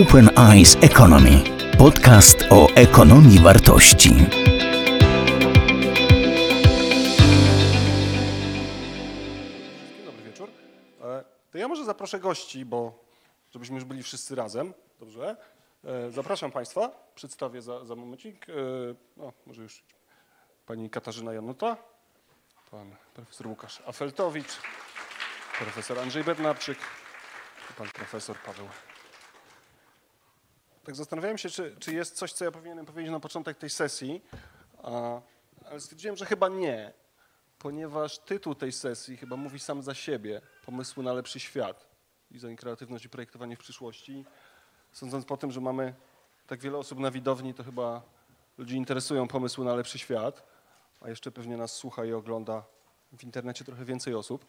Open Eyes Economy. Podcast o ekonomii wartości. Dobry wieczór. E, To ja może zaproszę gości, bo żebyśmy już byli wszyscy razem, dobrze? E, Zapraszam Państwa, przedstawię za, za momencik. E, No, może już pani Katarzyna Januta, pan profesor Łukasz Afeltowicz, profesor Andrzej Bednarczyk pan profesor Paweł. Tak zastanawiałem się, czy, czy jest coś, co ja powinienem powiedzieć na początek tej sesji, ale stwierdziłem, że chyba nie ponieważ tytuł tej sesji chyba mówi sam za siebie. Pomysły na lepszy świat. Design, kreatywność i projektowanie w przyszłości. Sądząc po tym, że mamy tak wiele osób na widowni, to chyba ludzi interesują pomysły na lepszy świat, a jeszcze pewnie nas słucha i ogląda w internecie trochę więcej osób.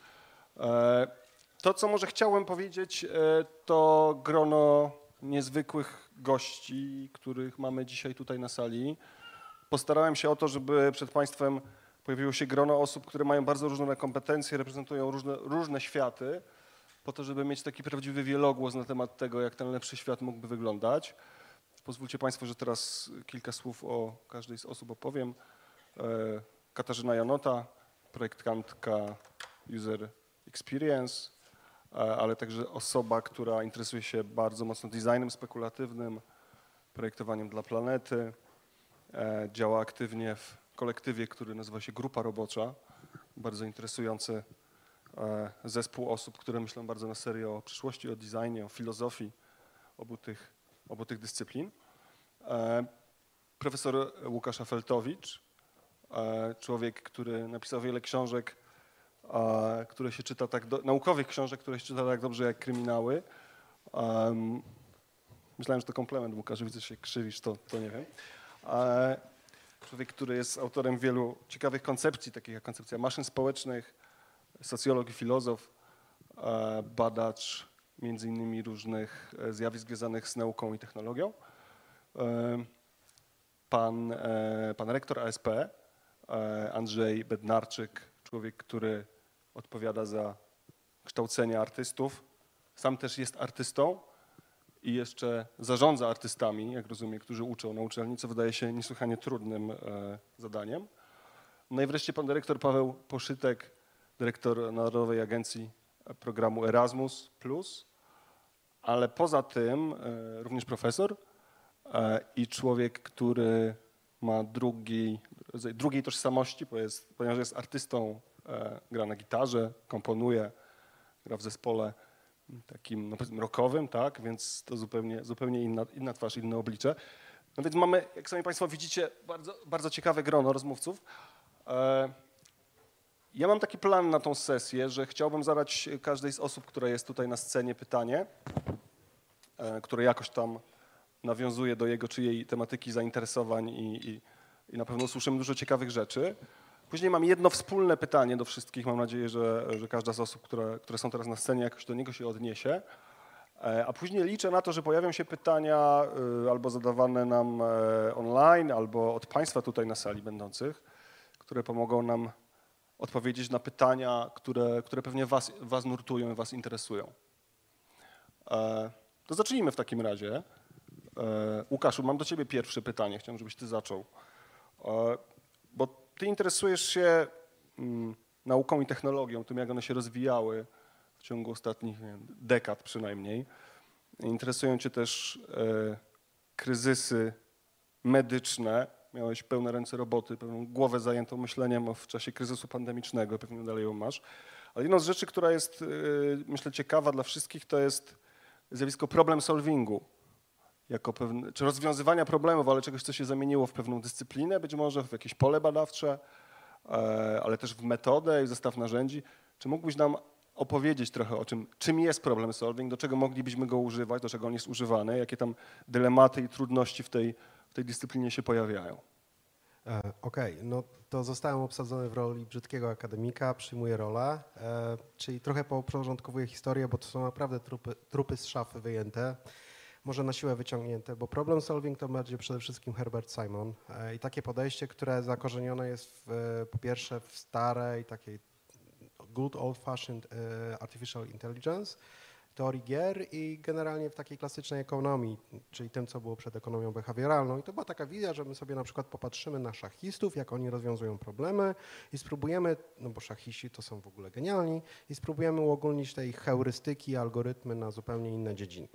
E, To, co może chciałem powiedzieć, e, to grono niezwykłych gości, których mamy dzisiaj tutaj na sali. Postarałem się o to, żeby przed Państwem pojawiło się grono osób, które mają bardzo różne kompetencje, reprezentują różne, różne światy, po to, żeby mieć taki prawdziwy wielogłos na temat tego, jak ten lepszy świat mógłby wyglądać. Pozwólcie Państwo, że teraz kilka słów o każdej z osób opowiem. E, Katarzyna Janota, projektantka User Experience, ale także osoba, która interesuje się bardzo mocno designem spekulatywnym, projektowaniem dla planety, e, działa aktywnie w kolektywie, który nazywa się Grupa Robocza. Bardzo interesujący e, zespół osób, które myślą bardzo na serio o przyszłości, o designie, o filozofii obu tych, obu tych dyscyplin. E, Profesor Łukasz Afeltowicz, e, człowiek, który napisał wiele książek, e, które się czyta tak, do, naukowych książek, które się czyta tak dobrze jak kryminały. Em, Myślałem, że to komplement, Łukasz, widzę, że się krzywisz, to, to nie wiem. E, Człowiek, który jest autorem wielu ciekawych koncepcji, takich jak koncepcja maszyn społecznych, socjolog i filozof, e, badacz między innymi różnych e, zjawisk związanych z nauką i technologią. E, Pan, e, pan rektor ASP, e, Andrzej Bednarczyk, człowiek, który odpowiada za kształcenie artystów. Sam też jest artystą i jeszcze zarządza artystami, jak rozumiem, którzy uczą na uczelni, co wydaje się niesłychanie trudnym e, zadaniem. No i wreszcie pan dyrektor Paweł Poszytek, dyrektor Narodowej Agencji Programu Erasmus+, ale poza tym e, również profesor e, i człowiek, który ma drugi, drugiej tożsamości, ponieważ jest artystą, gra na gitarze, komponuje, gra w zespole takim no powiedzmy rockowym, tak, więc to zupełnie, zupełnie inna, inna twarz, inne oblicze. No więc mamy, jak sami Państwo widzicie, bardzo, bardzo ciekawe grono rozmówców. E, Ja mam taki plan na tą sesję, że chciałbym zadać każdej z osób, która jest tutaj na scenie pytanie, e, które jakoś tam nawiązuje do jego czy jej tematyki zainteresowań i, i, i na pewno usłyszymy dużo ciekawych rzeczy. Później mam jedno wspólne pytanie do wszystkich. Mam nadzieję, że, że każda z osób, które, które są teraz na scenie, jakoś do niego się odniesie. E, A później liczę na to, że pojawią się pytania y, albo zadawane nam e, online, albo od Państwa tutaj na sali będących, które pomogą nam odpowiedzieć na pytania, które, które pewnie was, was nurtują i Was interesują. E, To zacznijmy w takim razie. E, Łukaszu, mam do Ciebie pierwsze pytanie. Chciałem, żebyś Ty zaczął. E, Bo Ty interesujesz się mm, nauką i technologią, tym jak one się rozwijały w ciągu ostatnich wiem, dekad przynajmniej. Interesują Cię też e, kryzysy medyczne. Miałeś pełne ręce roboty, pełną głowę zajętą myśleniem w czasie kryzysu pandemicznego, pewnie dalej ją masz. Ale jedną z rzeczy, która jest, e, myślę, ciekawa dla wszystkich, to jest zjawisko problem solvingu. Jako pewne, czy rozwiązywania problemów, ale czegoś, co się zamieniło w pewną dyscyplinę, być może w jakieś pole badawcze, e, ale też w metodę i zestaw narzędzi. Czy mógłbyś nam opowiedzieć trochę o czym, czym jest problem solving, do czego moglibyśmy go używać, do czego on jest używany, jakie tam dylematy i trudności w tej, w tej dyscyplinie się pojawiają? E, Okej, no to zostałem obsadzony w roli brzydkiego akademika, przyjmuję rolę, e, czyli trochę porządkowuję historię, bo to są naprawdę trupy, trupy z szafy wyjęte, może na siłę wyciągnięte, bo problem solving to będzie przede wszystkim Herbert Simon e, i takie podejście, które zakorzenione jest w, e, po pierwsze w starej takiej good old fashioned e, artificial intelligence, teorii gier i generalnie w takiej klasycznej ekonomii, czyli tym, co było przed ekonomią behawioralną. I to była taka wizja, że my sobie na przykład popatrzymy na szachistów, jak oni rozwiązują problemy i spróbujemy, no bo szachiści to są w ogóle genialni, i spróbujemy uogólnić te ich heurystyki, algorytmy na zupełnie inne dziedziny.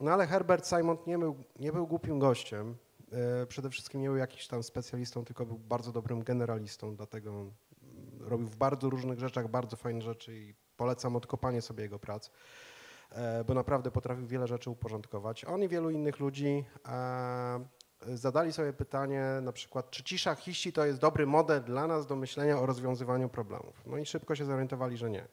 No ale Herbert Simon nie był, nie był głupim gościem. E, Przede wszystkim nie był jakimś tam specjalistą, tylko był bardzo dobrym generalistą, dlatego mm, robił w bardzo różnych rzeczach bardzo fajne rzeczy i polecam odkopanie sobie jego prac, e, bo naprawdę potrafił wiele rzeczy uporządkować. On i wielu innych ludzi e, zadali sobie pytanie na przykład, czy ci szachiści to jest dobry model dla nas do myślenia o rozwiązywaniu problemów. No i szybko się zorientowali, że nie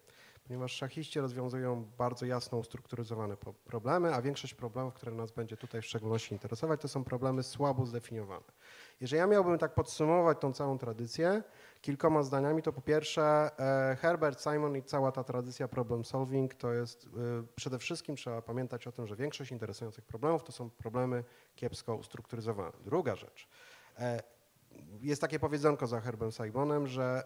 ponieważ szachiści rozwiązują bardzo jasno ustrukturyzowane problemy, a większość problemów, które nas będzie tutaj w szczególności interesować, to są problemy słabo zdefiniowane. Jeżeli ja miałbym tak podsumować tą całą tradycję kilkoma zdaniami, to po pierwsze e, Herbert Simon i cała ta tradycja problem solving to jest e, przede wszystkim trzeba pamiętać o tym, że większość interesujących problemów to są problemy kiepsko ustrukturyzowane. Druga rzecz. e, Jest takie powiedzonko za Herbem Simonem, że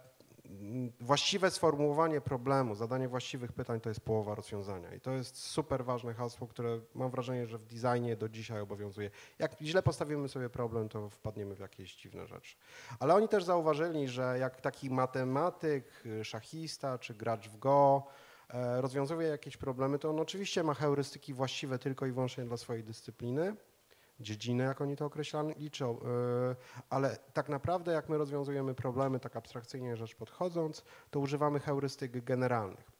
właściwe sformułowanie problemu, zadanie właściwych pytań to jest połowa rozwiązania. I to jest super ważne hasło, które mam wrażenie, że w designie do dzisiaj obowiązuje. Jak źle postawimy sobie problem, to wpadniemy w jakieś dziwne rzeczy. Ale oni też zauważyli, że jak taki matematyk, szachista czy gracz w Go e, rozwiązuje jakieś problemy, to on oczywiście ma heurystyki właściwe tylko i wyłącznie dla swojej dyscypliny, dziedziny, jak oni to określali, liczą, y, ale tak naprawdę jak my rozwiązujemy problemy, tak abstrakcyjnie rzecz podchodząc, to używamy heurystyk generalnych.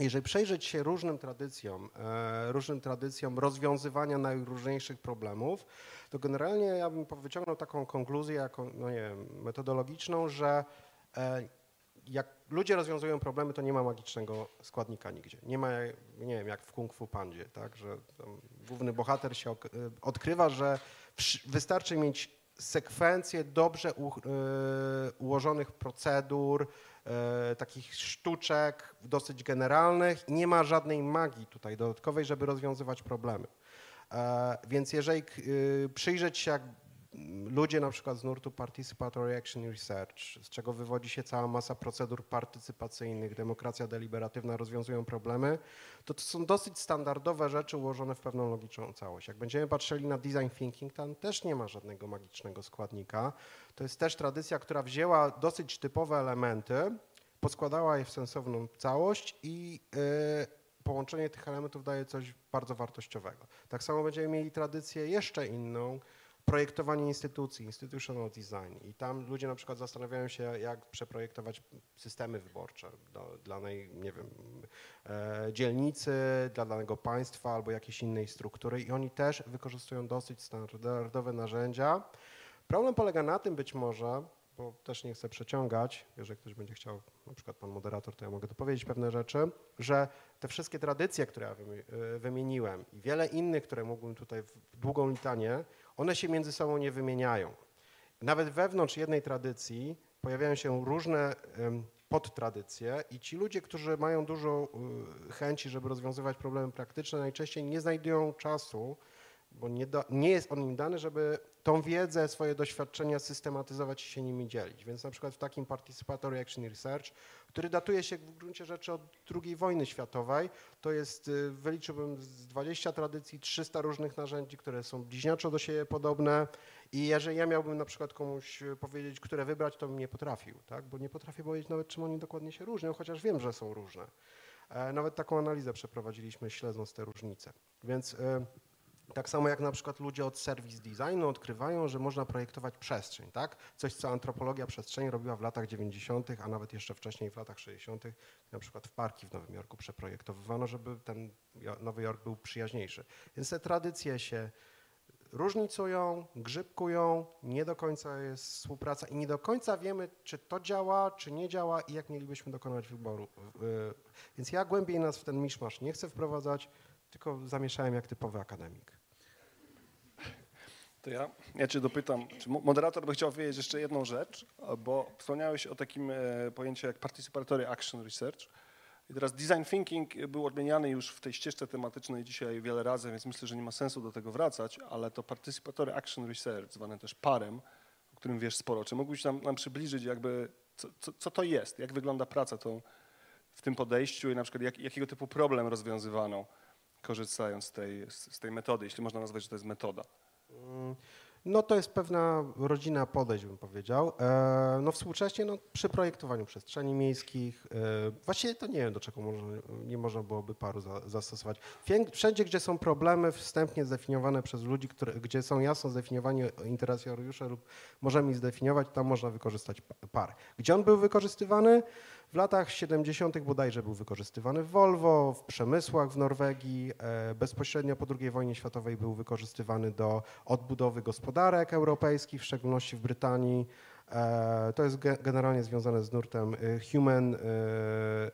Jeżeli przejrzeć się różnym tradycjom, e, różnym tradycjom rozwiązywania najróżniejszych problemów, to generalnie ja bym wyciągnął taką konkluzję jako, no nie wiem, metodologiczną, że e, jak ludzie rozwiązują problemy, to nie ma magicznego składnika nigdzie. Nie ma, nie wiem, jak w Kung Fu Pandzie, tak, że główny bohater się y, odkrywa, że wystarczy mieć sekwencję dobrze u, y, ułożonych procedur, y, takich sztuczek dosyć generalnych nie ma żadnej magii tutaj dodatkowej, żeby rozwiązywać problemy. E, Więc jeżeli przyjrzeć się, jak ludzie na przykład z nurtu Participatory Action Research, z czego wywodzi się cała masa procedur partycypacyjnych, demokracja deliberatywna rozwiązują problemy, to to są dosyć standardowe rzeczy ułożone w pewną logiczną całość. Jak będziemy patrzyli na design thinking, tam też nie ma żadnego magicznego składnika. To jest też tradycja, która wzięła dosyć typowe elementy, poskładała je w sensowną całość i y, połączenie tych elementów daje coś bardzo wartościowego. Tak samo będziemy mieli tradycję jeszcze inną, projektowanie instytucji, institutional design. I tam ludzie na przykład zastanawiają się, jak przeprojektować systemy wyborcze dla, dla danej, nie wiem, e, dzielnicy, dla danego państwa albo jakiejś innej struktury i oni też wykorzystują dosyć standardowe narzędzia. Problem polega na tym być może, bo też nie chcę przeciągać, jeżeli ktoś będzie chciał, na przykład pan moderator, to ja mogę dopowiedzieć pewne rzeczy, że te wszystkie tradycje, które ja y, wymieniłem i wiele innych, które mógłbym tutaj w długą litanię, one się między sobą nie wymieniają. Nawet wewnątrz jednej tradycji pojawiają się różne podtradycje i ci ludzie, którzy mają dużo y, chęci, żeby rozwiązywać problemy praktyczne, najczęściej nie znajdują czasu, bo nie, da, nie jest on im dany, żeby tą wiedzę, swoje doświadczenia systematyzować i się nimi dzielić. Więc na przykład w takim Participatory Action Research, który datuje się w gruncie rzeczy od II wojny światowej, to jest, y, wyliczyłbym z 20 tradycji, 300 różnych narzędzi, które są bliźniaczo do siebie podobne i jeżeli ja miałbym na przykład komuś y, powiedzieć, które wybrać, to bym nie potrafił, tak? bo nie potrafię powiedzieć nawet, czym oni dokładnie się różnią, chociaż wiem, że są różne. E, Nawet taką analizę przeprowadziliśmy, śledząc te różnice. Więc y, tak samo jak na przykład ludzie od service designu odkrywają, że można projektować przestrzeń, tak? Coś, co antropologia przestrzeni robiła w latach 90., a nawet jeszcze wcześniej w latach 60., na przykład w parki w Nowym Jorku przeprojektowywano, żeby ten Nowy Jork był przyjaźniejszy. Więc te tradycje się różnicują, grzybkują, nie do końca jest współpraca i nie do końca wiemy, czy to działa, czy nie działa i jak mielibyśmy dokonać wyboru. Y, Więc ja głębiej nas w ten miszmasz nie chcę wprowadzać, tylko zamieszałem jak typowy akademik. To ja, ja cię dopytam, czy mo- moderator by chciał wiedzieć jeszcze jedną rzecz, bo wspomniałeś o takim e, pojęciu jak Participatory Action Research. I teraz design thinking był odmieniany już w tej ścieżce tematycznej dzisiaj wiele razy, więc myślę, że nie ma sensu do tego wracać, ale to Participatory Action Research, zwane też parem, o którym wiesz sporo, czy mógłbyś nam, nam przybliżyć jakby, co, co, co to jest, jak wygląda praca tą, w tym podejściu i na przykład jak, jakiego typu problem rozwiązywano, korzystając z tej, z tej metody, jeśli można nazwać, że to jest metoda? No to jest pewna rodzina podejść, bym powiedział. E, No współcześnie no, przy projektowaniu przestrzeni miejskich, e, właściwie to nie wiem, do czego nie można byłoby paru za, zastosować. Wszędzie, gdzie są problemy wstępnie zdefiniowane przez ludzi, które, gdzie są jasno zdefiniowani interesariusze lub możemy ich zdefiniować, tam można wykorzystać pa- par. Gdzie on był wykorzystywany? W latach 70. bodajże był wykorzystywany w Volvo, w przemysłach w Norwegii. E, Bezpośrednio po II wojnie światowej był wykorzystywany do odbudowy gospodarek europejskich, w szczególności w Brytanii. E, To jest ge- generalnie związane z nurtem e, Human e,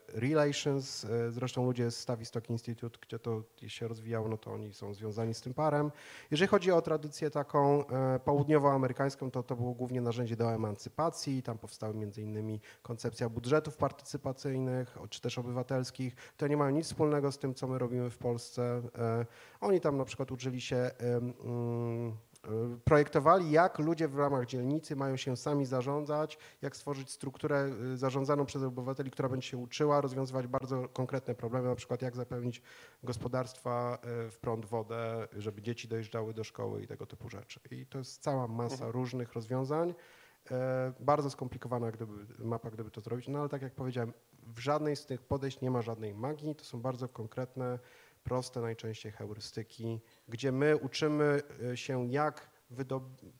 Relations. Zresztą ludzie z Tavistock Institute, gdzie to się rozwijało, no to oni są związani z tym parem. Jeżeli chodzi o tradycję taką południowoamerykańską, to to było głównie narzędzie do emancypacji. Tam powstały między innymi koncepcja budżetów partycypacyjnych, czy też obywatelskich. To nie mają nic wspólnego z tym, co my robimy w Polsce. Oni tam na przykład uczyli się mm, projektowali, jak ludzie w ramach dzielnicy mają się sami zarządzać, jak stworzyć strukturę y, zarządzaną przez obywateli, która będzie się uczyła rozwiązywać bardzo konkretne problemy, na przykład jak zapewnić gospodarstwa y, w prąd, wodę, żeby dzieci dojeżdżały do szkoły i tego typu rzeczy. I to jest cała masa różnych rozwiązań. Bardzo skomplikowana gdyby, mapa, gdyby to zrobić, no ale tak jak powiedziałem, w żadnej z tych podejść nie ma żadnej magii, to są bardzo konkretne, proste najczęściej heurystyki, gdzie my uczymy y, się, jak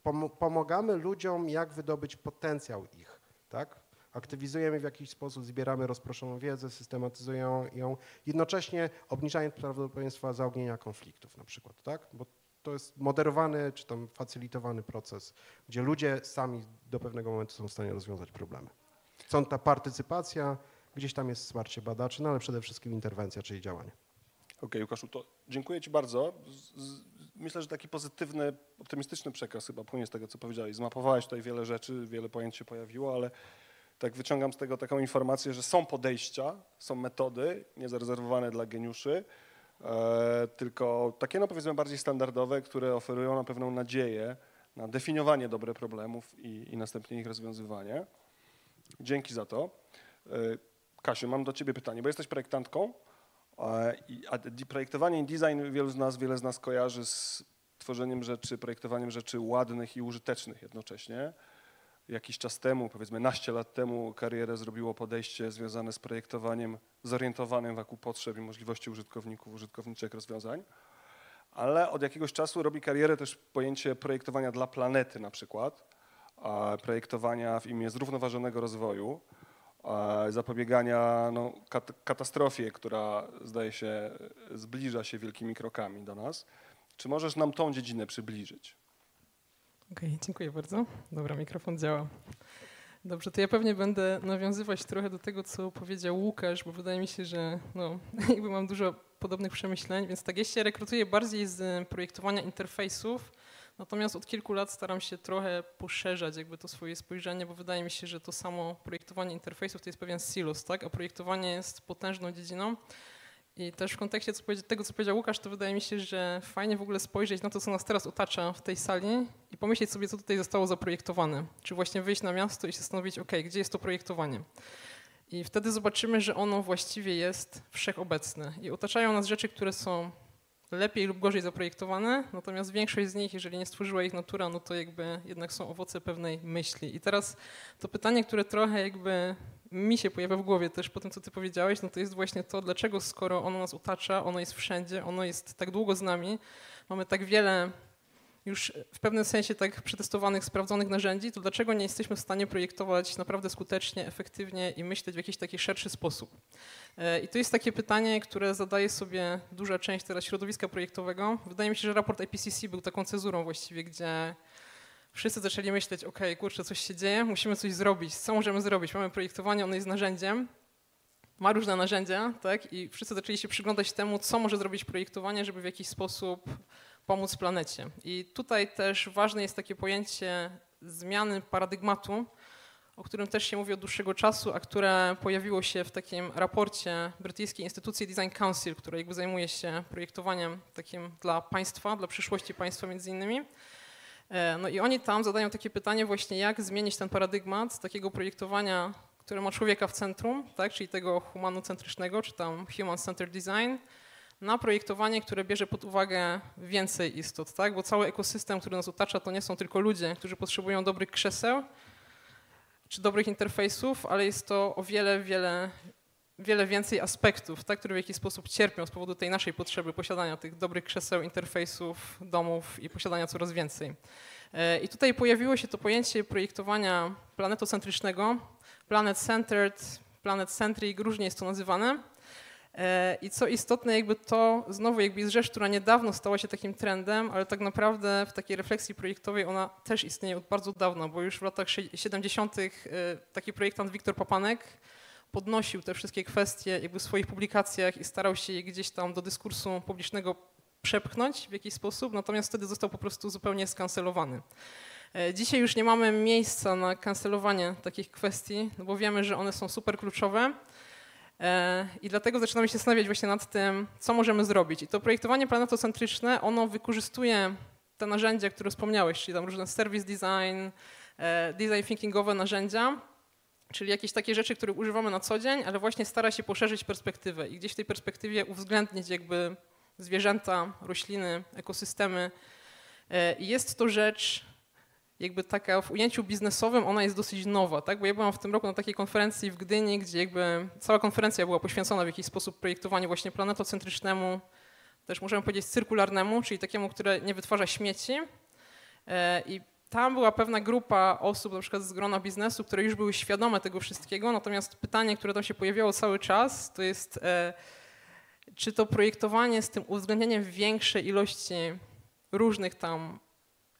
pom- pomagamy ludziom, jak wydobyć potencjał ich, tak? Aktywizujemy w jakiś sposób, zbieramy rozproszoną wiedzę, systematyzujemy ją, jednocześnie obniżając prawdopodobieństwa zaognienia konfliktów na przykład, tak? Bo to jest moderowany czy tam facylitowany proces, gdzie ludzie sami do pewnego momentu są w stanie rozwiązać problemy. Stąd ta partycypacja, gdzieś tam jest wsparcie badaczy, no ale przede wszystkim interwencja, czyli działanie. Okej, Łukaszu, to dziękuję Ci bardzo. Myślę, że taki pozytywny, optymistyczny przekaz chyba płynie z tego, co powiedziałeś. Zmapowałeś tutaj wiele rzeczy, wiele pojęć się pojawiło, ale tak wyciągam z tego taką informację, że są podejścia, są metody niezarezerwowane dla geniuszy, e, tylko takie, no powiedzmy, bardziej standardowe, które oferują na pewną nadzieję na definiowanie dobrych problemów i, i następnie ich rozwiązywanie. Dzięki za to. E, Kasiu, mam do Ciebie pytanie, bo jesteś projektantką. A projektowanie i design wielu z nas, wiele z nas kojarzy z tworzeniem rzeczy, projektowaniem rzeczy ładnych i użytecznych jednocześnie. Jakiś czas temu, powiedzmy naście lat temu, karierę zrobiło podejście związane z projektowaniem zorientowanym wokół potrzeb i możliwości użytkowników, użytkowniczych rozwiązań. Ale od jakiegoś czasu robi karierę też pojęcie projektowania dla planety na przykład, projektowania w imię zrównoważonego rozwoju, zapobiegania no, kat katastrofie, która zdaje się zbliża się wielkimi krokami do nas. Czy możesz nam tą dziedzinę przybliżyć? Okej, dziękuję bardzo. Dobra, mikrofon działa. Dobrze, to ja pewnie będę nawiązywać trochę do tego, co powiedział Łukasz, bo wydaje mi się, że no, jakby mam dużo podobnych przemyśleń, więc tak, ja się rekrutuję bardziej z projektowania interfejsów, natomiast od kilku lat staram się trochę poszerzać jakby to swoje spojrzenie, bo wydaje mi się, że to samo projektowanie interfejsów to jest pewien silos, tak, a projektowanie jest potężną dziedziną. I też w kontekście tego, co powiedział Łukasz, to wydaje mi się, że fajnie w ogóle spojrzeć na to, co nas teraz otacza w tej sali i pomyśleć sobie, co tutaj zostało zaprojektowane. Czy właśnie wyjść na miasto i się zastanowić, ok, gdzie jest to projektowanie. I wtedy zobaczymy, że ono właściwie jest wszechobecne. I otaczają nas rzeczy, które są lepiej lub gorzej zaprojektowane, natomiast większość z nich, jeżeli nie stworzyła ich natura, no to jakby jednak są owoce pewnej myśli. I teraz to pytanie, które trochę jakby mi się pojawia w głowie też po tym, co ty powiedziałeś, no to jest właśnie to, dlaczego skoro ono nas otacza, ono jest wszędzie, ono jest tak długo z nami, mamy tak wiele już w pewnym sensie tak przetestowanych, sprawdzonych narzędzi, to dlaczego nie jesteśmy w stanie projektować naprawdę skutecznie, efektywnie i myśleć w jakiś taki szerszy sposób? E, I to jest takie pytanie, które zadaje sobie duża część teraz środowiska projektowego. Wydaje mi się, że raport IPCC był taką cezurą właściwie, gdzie wszyscy zaczęli myśleć, ok, kurczę, coś się dzieje, musimy coś zrobić. Co możemy zrobić? Mamy projektowanie, ono jest narzędziem, ma różne narzędzia, tak? I wszyscy zaczęli się przyglądać temu, co może zrobić projektowanie, żeby w jakiś sposób pomóc planecie. I tutaj też ważne jest takie pojęcie zmiany paradygmatu, o którym też się mówi od dłuższego czasu, a które pojawiło się w takim raporcie brytyjskiej instytucji Design Council, która jakby zajmuje się projektowaniem takim dla państwa, dla przyszłości państwa między innymi. E, No i oni tam zadają takie pytanie właśnie, jak zmienić ten paradygmat takiego projektowania, które ma człowieka w centrum, tak, czyli tego humanocentrycznego, czy tam human-centered design, na projektowanie, które bierze pod uwagę więcej istot, tak? bo cały ekosystem, który nas otacza, to nie są tylko ludzie, którzy potrzebują dobrych krzeseł czy dobrych interfejsów, ale jest to o wiele, wiele, wiele więcej aspektów, tak? które w jakiś sposób cierpią z powodu tej naszej potrzeby posiadania tych dobrych krzeseł, interfejsów, domów i posiadania coraz więcej. E, I tutaj pojawiło się to pojęcie projektowania planetocentrycznego, planet-centered, planet-centric, różnie jest to nazywane. E, I co istotne, jakby to znowu jakby jest rzecz, która niedawno stała się takim trendem, ale tak naprawdę w takiej refleksji projektowej ona też istnieje od bardzo dawna, bo już w latach 70. E, taki projektant Wiktor Papanek podnosił te wszystkie kwestie jakby w swoich publikacjach i starał się je gdzieś tam do dyskursu publicznego przepchnąć w jakiś sposób, natomiast wtedy został po prostu zupełnie skancelowany. E, dzisiaj już nie mamy miejsca na kancelowanie takich kwestii, no bo wiemy, że one są super kluczowe i dlatego zaczynamy się zastanawiać właśnie nad tym, co możemy zrobić. I to projektowanie planetocentryczne, ono wykorzystuje te narzędzia, które wspomniałeś, czyli tam różne service design, e, design thinkingowe narzędzia, czyli jakieś takie rzeczy, które używamy na co dzień, ale właśnie stara się poszerzyć perspektywę i gdzieś w tej perspektywie uwzględnić jakby zwierzęta, rośliny, ekosystemy. E, I jest to rzecz jakby taka w ujęciu biznesowym, ona jest dosyć nowa, tak? Bo ja byłam w tym roku na takiej konferencji w Gdyni, gdzie jakby cała konferencja była poświęcona w jakiś sposób projektowaniu właśnie planetocentrycznemu, też możemy powiedzieć cyrkularnemu, czyli takiemu, które nie wytwarza śmieci. E, I tam była pewna grupa osób, na przykład z grona biznesu, które już były świadome tego wszystkiego, natomiast pytanie, które tam się pojawiało cały czas, to jest e, czy to projektowanie z tym uwzględnieniem większej ilości różnych tam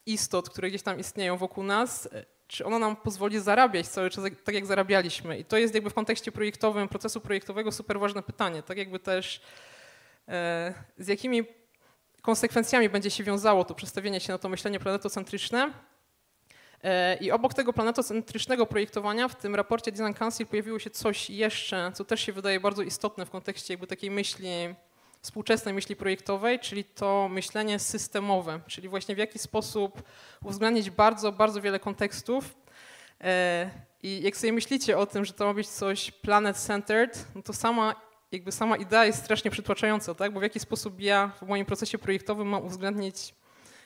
istot, które gdzieś tam istnieją wokół nas, czy ono nam pozwoli zarabiać cały czas tak, jak zarabialiśmy. I to jest jakby w kontekście projektowym, procesu projektowego super ważne pytanie. Tak jakby też e, z jakimi konsekwencjami będzie się wiązało to przestawienie się na to myślenie planetocentryczne, E, I obok tego planetocentrycznego projektowania w tym raporcie Design Council pojawiło się coś jeszcze, co też się wydaje bardzo istotne w kontekście jakby takiej myśli, współczesnej myśli projektowej, czyli to myślenie systemowe, czyli właśnie w jaki sposób uwzględnić bardzo, bardzo wiele kontekstów. E, I jak sobie myślicie o tym, że to ma być coś planet-centered, no to sama, jakby sama idea jest strasznie przytłaczająca, tak? bo w jaki sposób ja w moim procesie projektowym mam uwzględnić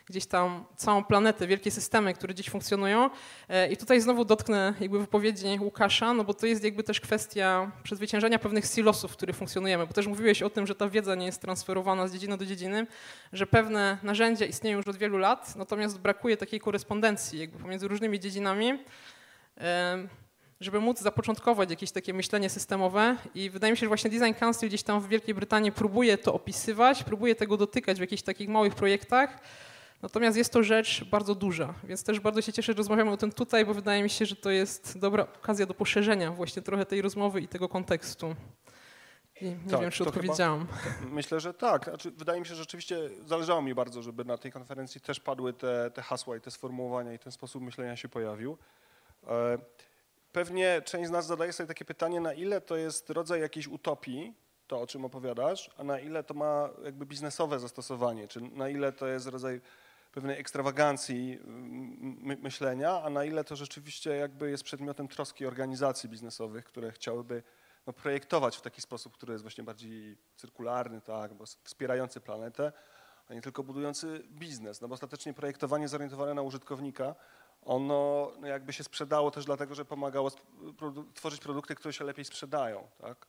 gdzieś tam całą planetę, wielkie systemy, które gdzieś funkcjonują. E, I tutaj znowu dotknę jakby wypowiedzi Łukasza, no bo to jest jakby też kwestia przezwyciężenia pewnych silosów, w których funkcjonujemy, bo też mówiłeś o tym, że ta wiedza nie jest transferowana z dziedziny do dziedziny, że pewne narzędzia istnieją już od wielu lat, natomiast brakuje takiej korespondencji jakby pomiędzy różnymi dziedzinami żeby móc zapoczątkować jakieś takie myślenie systemowe. I wydaje mi się, że właśnie Design Council gdzieś tam w Wielkiej Brytanii próbuje to opisywać, próbuje tego dotykać w jakichś takich małych projektach, Natomiast jest to rzecz bardzo duża, więc też bardzo się cieszę, że rozmawiamy o tym tutaj, bo wydaje mi się, że to jest dobra okazja do poszerzenia właśnie trochę tej rozmowy i tego kontekstu. I nie tak, wiem, czy odpowiedziałam. Chyba, myślę, że tak. Znaczy, wydaje mi się, że rzeczywiście zależało mi bardzo, żeby na tej konferencji też padły te, te hasła i te sformułowania i ten sposób myślenia się pojawił. E, pewnie część z nas zadaje sobie takie pytanie, na ile to jest rodzaj jakiejś utopii, to o czym opowiadasz, a na ile to ma jakby biznesowe zastosowanie, czy na ile to jest rodzaj pewnej ekstrawagancji my myślenia, a na ile to rzeczywiście jakby jest przedmiotem troski organizacji biznesowych, które chciałyby no, projektować w taki sposób, który jest właśnie bardziej cyrkularny, tak, bo wspierający planetę, a nie tylko budujący biznes. No bo ostatecznie projektowanie zorientowane na użytkownika, ono no, jakby się sprzedało też dlatego, że pomagało produ tworzyć produkty, które się lepiej sprzedają. Tak?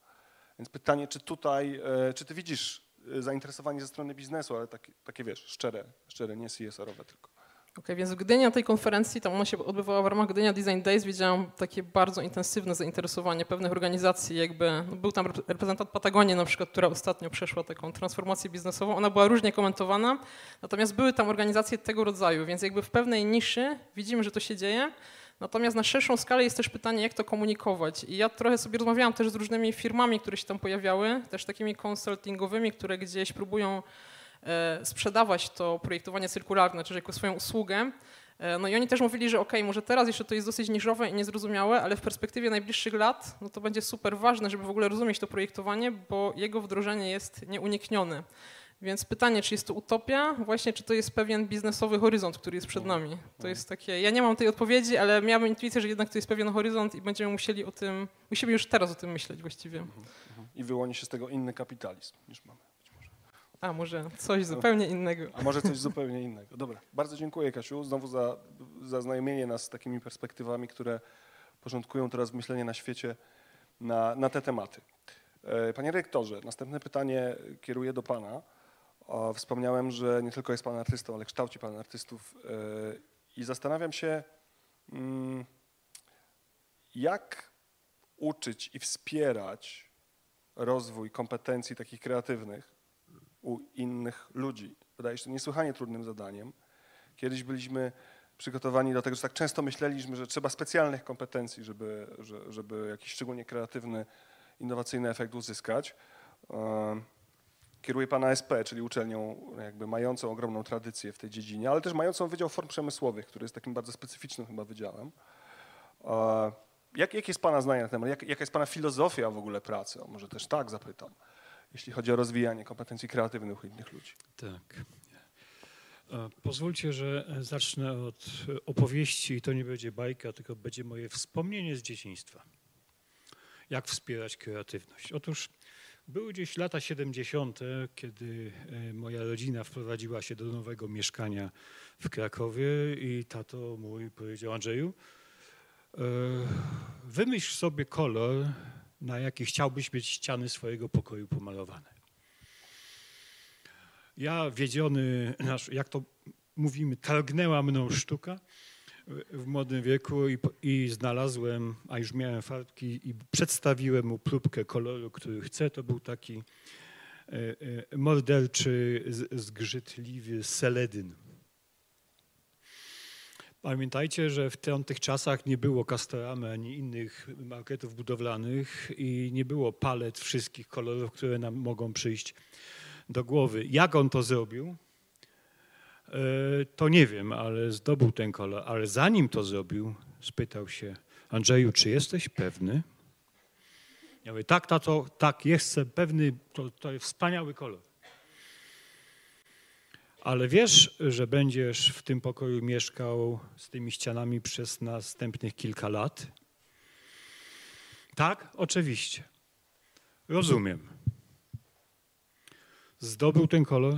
Więc pytanie, czy tutaj, e, czy ty widzisz zainteresowanie ze strony biznesu, ale takie, takie wiesz, szczere, szczere, nie CSR-owe tylko. Okej, okay, więc w Gdyni na tej konferencji, tam ona się odbywała w ramach Gdynia Design Days, widziałam takie bardzo intensywne zainteresowanie pewnych organizacji, jakby no był tam reprezentant Patagonii na przykład, która ostatnio przeszła taką transformację biznesową, ona była różnie komentowana, natomiast były tam organizacje tego rodzaju, więc jakby w pewnej niszy widzimy, że to się dzieje, Natomiast na szerszą skalę jest też pytanie, jak to komunikować. I ja trochę sobie rozmawiałam też z różnymi firmami, które się tam pojawiały, też takimi konsultingowymi, które gdzieś próbują e, sprzedawać to projektowanie cyrkularne, czyli jako swoją usługę. E, no i oni też mówili, że ok, może teraz jeszcze to jest dosyć niżowe i niezrozumiałe, ale w perspektywie najbliższych lat no to będzie super ważne, żeby w ogóle rozumieć to projektowanie, bo jego wdrożenie jest nieuniknione. Więc pytanie, czy jest to utopia, właśnie czy to jest pewien biznesowy horyzont, który jest przed nami. To jest takie, ja nie mam tej odpowiedzi, ale miałabym intuicję, że jednak to jest pewien horyzont i będziemy musieli o tym, musimy już teraz o tym myśleć właściwie. I wyłoni się z tego inny kapitalizm niż mamy. A może coś zupełnie innego. A może coś zupełnie innego. Dobra, bardzo dziękuję Kasiu znowu za zaznajomienie nas z takimi perspektywami, które porządkują teraz myślenie na świecie na, na te tematy. E, Panie rektorze, następne pytanie kieruję do Pana. O, Wspomniałem, że nie tylko jest Pan artystą, ale kształci Pan artystów e, i zastanawiam się, mm, jak uczyć i wspierać rozwój kompetencji takich kreatywnych u innych ludzi. Wydaje się to niesłychanie trudnym zadaniem. Kiedyś byliśmy przygotowani do tego, że tak często myśleliśmy, że trzeba specjalnych kompetencji, żeby, że- żeby jakiś szczególnie kreatywny, innowacyjny efekt uzyskać. E, Kieruje Pana SP, czyli uczelnią jakby mającą ogromną tradycję w tej dziedzinie, ale też mającą Wydział Form Przemysłowych, który jest takim bardzo specyficznym chyba wydziałem. E, Jak, jakie jest Pana zdanie na temat? Jak, jaka jest Pana filozofia w ogóle pracy? O, może też tak zapytam, jeśli chodzi o rozwijanie kompetencji kreatywnych u innych ludzi. Tak. E, Pozwólcie, że zacznę od opowieści i to nie będzie bajka, tylko będzie moje wspomnienie z dzieciństwa. Jak wspierać kreatywność? Otóż były gdzieś lata 70., kiedy e, moja rodzina wprowadziła się do nowego mieszkania w Krakowie i tato mój powiedział Andrzeju, e, wymyśl sobie kolor, na jaki chciałbyś mieć ściany swojego pokoju pomalowane. Ja wiedziony, jak to mówimy, targnęła mną sztuka w młodym wieku i, i znalazłem, a już miałem farbki i przedstawiłem mu próbkę koloru, który chcę. To był taki e, e, morderczy, zgrzytliwy seledyn. Pamiętajcie, że w tamtych czasach nie było Castoramy ani innych marketów budowlanych i nie było palet wszystkich kolorów, które nam mogą przyjść do głowy. Jak on to zrobił, to nie wiem, ale zdobył ten kolor. Ale zanim to zrobił, spytał się, Andrzeju, czy jesteś pewny? Ja mówię, tak, tato, tak, jestem pewny, to, to jest wspaniały kolor. Ale wiesz, że będziesz w tym pokoju mieszkał z tymi ścianami przez następnych kilka lat? Tak, oczywiście. Rozumiem zdobył ten kolor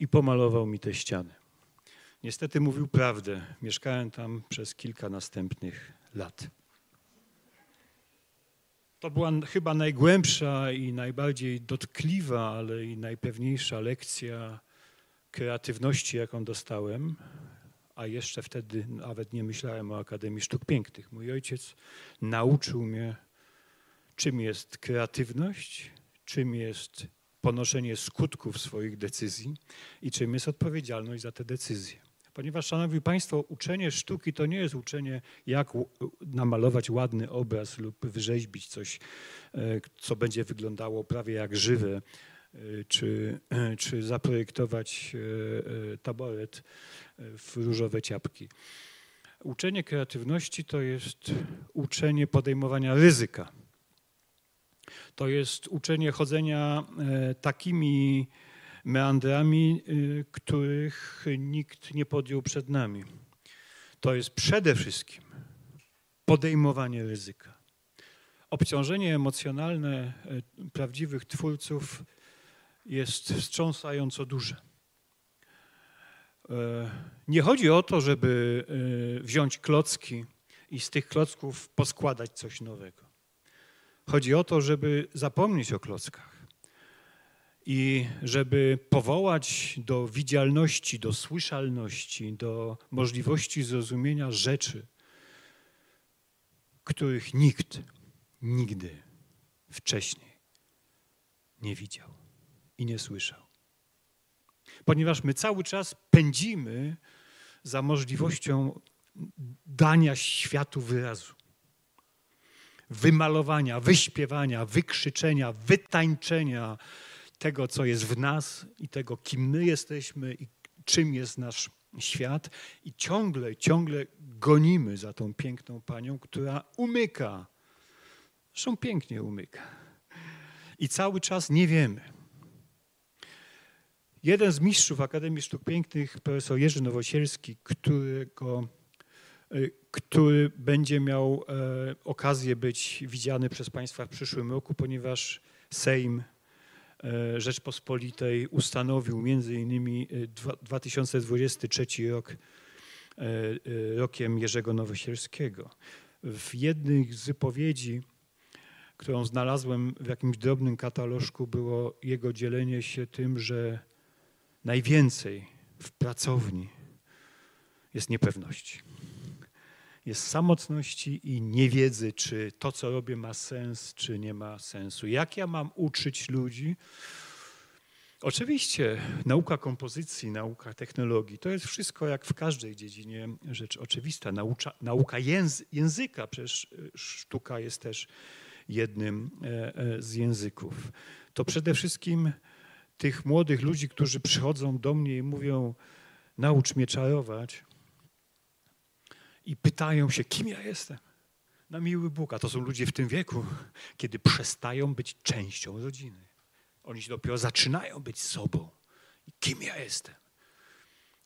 i pomalował mi te ściany. Niestety mówił prawdę. Mieszkałem tam przez kilka następnych lat. To była chyba najgłębsza i najbardziej dotkliwa, ale i najpewniejsza lekcja kreatywności, jaką dostałem. A jeszcze wtedy nawet nie myślałem o Akademii Sztuk Pięknych. Mój ojciec nauczył mnie, czym jest kreatywność, czym jest ponoszenie skutków swoich decyzji i czym jest odpowiedzialność za te decyzje. Ponieważ, Szanowni Państwo, uczenie sztuki to nie jest uczenie, jak namalować ładny obraz lub wyrzeźbić coś, e, co będzie wyglądało prawie jak żywe, e, czy, czy zaprojektować e, e, taboret e, w różowe ciapki. Uczenie kreatywności to jest uczenie podejmowania ryzyka to jest uczenie chodzenia e, takimi meandrami, e, których nikt nie podjął przed nami. To jest przede wszystkim podejmowanie ryzyka. Obciążenie emocjonalne e, prawdziwych twórców jest wstrząsająco duże. Nie chodzi o to, żeby wziąć klocki i z tych klocków poskładać coś nowego. Chodzi o to, żeby zapomnieć o klockach i żeby powołać do widzialności, do słyszalności, do możliwości zrozumienia rzeczy, których nikt nigdy wcześniej nie widział i nie słyszał. Ponieważ my cały czas pędzimy za możliwością dania światu wyrazu wymalowania, wyśpiewania, wykrzyczenia, wytańczenia tego, co jest w nas i tego, kim my jesteśmy i czym jest nasz świat. I ciągle, ciągle gonimy za tą piękną panią, która umyka. Zresztą pięknie umyka. I cały czas nie wiemy, Jeden z mistrzów Akademii Sztuk Pięknych, profesor Jerzy Nowosielski, którego, który będzie miał e, okazję być widziany przez Państwa w przyszłym roku, ponieważ Sejm e, Rzeczpospolitej ustanowił między innymi e, dwa- 2023 rok e, e, rokiem Jerzego Nowosielskiego. W jednej z wypowiedzi, którą znalazłem w jakimś drobnym katalożku, było jego dzielenie się tym, że najwięcej w pracowni jest niepewności. Jest samotności i niewiedzy, czy to, co robię, ma sens, czy nie ma sensu. Jak ja mam uczyć ludzi? Oczywiście nauka kompozycji, nauka technologii, to jest wszystko jak w każdej dziedzinie rzecz oczywista. Naucza, nauka języ, języka, przecież y, sztuka jest też jednym e, e, z języków. To przede wszystkim tych młodych ludzi, którzy przychodzą do mnie i mówią: Naucz mnie czarować, i pytają się, kim ja jestem. Na miły Bóg, a to są ludzie w tym wieku, kiedy przestają być częścią rodziny. Oni się dopiero zaczynają być sobą. I kim ja jestem?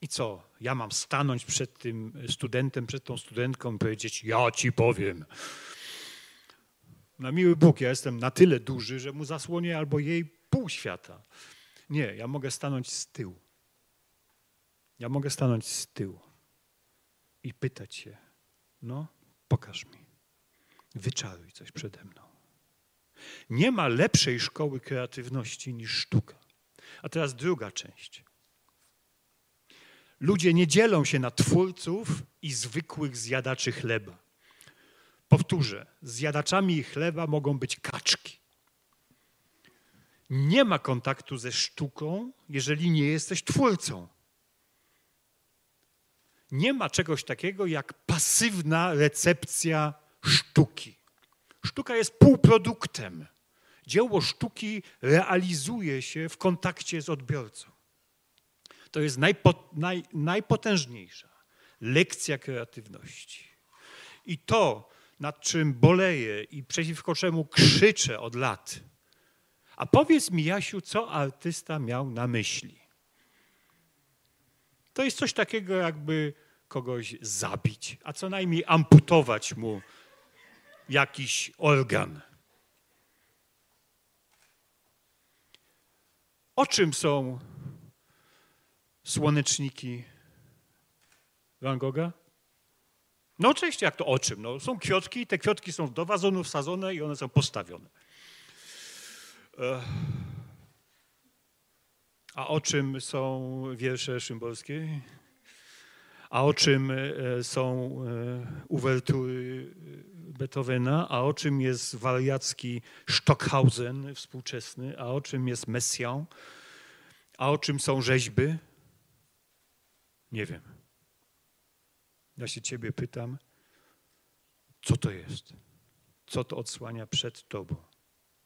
I co? Ja mam stanąć przed tym studentem, przed tą studentką i powiedzieć: Ja ci powiem. Na miły Bóg, ja jestem na tyle duży, że mu zasłonię albo jej pół świata. Nie, ja mogę stanąć z tyłu. Ja mogę stanąć z tyłu i pytać się: No, pokaż mi, wyczaruj coś przede mną. Nie ma lepszej szkoły kreatywności niż sztuka. A teraz druga część. Ludzie nie dzielą się na twórców i zwykłych zjadaczy chleba. Powtórzę, zjadaczami chleba mogą być kaczki. Nie ma kontaktu ze sztuką, jeżeli nie jesteś twórcą. Nie ma czegoś takiego jak pasywna recepcja sztuki. Sztuka jest półproduktem. Dzieło sztuki realizuje się w kontakcie z odbiorcą. To jest najpo, naj, najpotężniejsza lekcja kreatywności. I to, nad czym boleję i przeciwko czemu krzyczę od lat. A powiedz mi, Jasiu, co artysta miał na myśli? To jest coś takiego, jakby kogoś zabić, a co najmniej amputować mu jakiś organ. O czym są słoneczniki Van Gogha? No oczywiście, jak to o czym? No, są kwiotki i te kwiotki są do wazonu wsadzone i one są postawione. A o czym są wiersze Szymborskiej? A o czym e, są e, uwertury Beethovena? A o czym jest wariacki Stockhausen współczesny? A o czym jest Messiaen? A o czym są rzeźby? Nie wiem. Ja się ciebie pytam, co to jest? Co to odsłania przed tobą?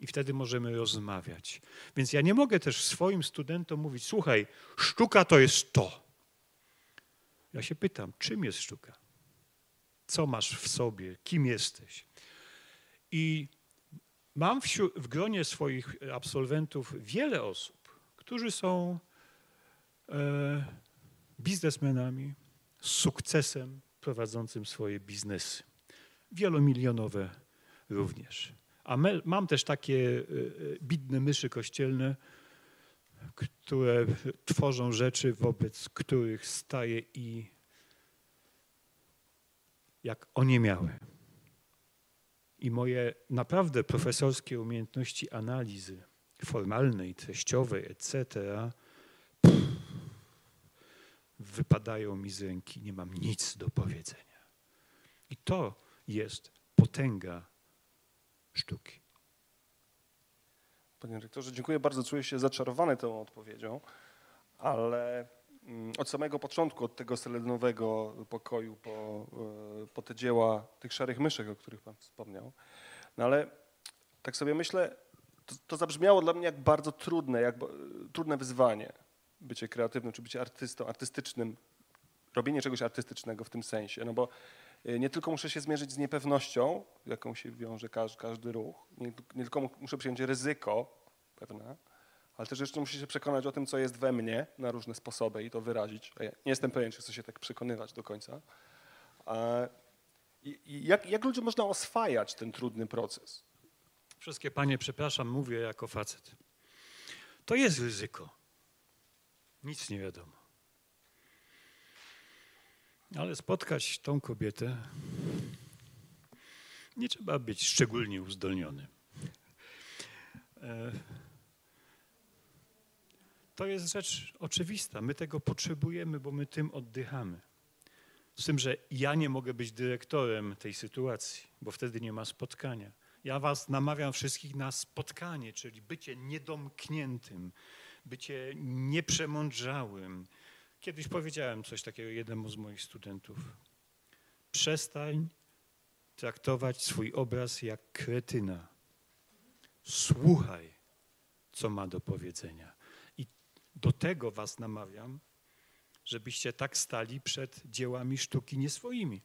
I wtedy możemy rozmawiać. Więc ja nie mogę też swoim studentom mówić, słuchaj, sztuka to jest to. Ja się pytam, czym jest sztuka? Co masz w sobie? Kim jesteś? I mam wśród, w gronie swoich absolwentów wiele osób, którzy są e, biznesmenami z sukcesem prowadzącym swoje biznesy. Wielomilionowe również. A me, mam też takie e, e, bidne myszy kościelne, które tworzą rzeczy, wobec których staję i jak oniemiały. I moje naprawdę profesorskie umiejętności analizy formalnej, treściowej, etc., pff, wypadają mi z ręki, nie mam nic do powiedzenia. I to jest potęga sztuki. Panie rektorze, dziękuję bardzo. Czuję się zaczarowany tą odpowiedzią, ale mm, od samego początku, od tego selenowego pokoju po, e, po te dzieła tych szarych myszek, o których Pan wspomniał, no ale tak sobie myślę, to, to zabrzmiało dla mnie jak bardzo trudne, jak ba- trudne wyzwanie bycie kreatywnym, czy bycie artystą, artystycznym, robienie czegoś artystycznego w tym sensie, no bo nie tylko muszę się zmierzyć z niepewnością, jaką się wiąże każdy, każdy ruch, nie, nie tylko mu- muszę przyjąć ryzyko pewne, ale też jeszcze muszę się przekonać o tym, co jest we mnie na różne sposoby i to wyrazić. Ja nie jestem pewien, czy chcę się tak przekonywać do końca. I, jak, jak ludziom można oswajać ten trudny proces? Wszystkie panie, przepraszam, mówię jako facet. To jest ryzyko. Nic nie wiadomo. Ale spotkać tą kobietę nie trzeba być szczególnie uzdolnionym. E, To jest rzecz oczywista. My tego potrzebujemy, bo my tym oddychamy. Z tym, że ja nie mogę być dyrektorem tej sytuacji, bo wtedy nie ma spotkania. Ja was namawiam wszystkich na spotkanie, czyli bycie niedomkniętym, bycie nieprzemądrzałym. Kiedyś powiedziałem coś takiego jednemu z moich studentów. Przestań traktować swój obraz jak kretyna. Słuchaj, co ma do powiedzenia. I do tego was namawiam, żebyście tak stali przed dziełami sztuki nie swoimi.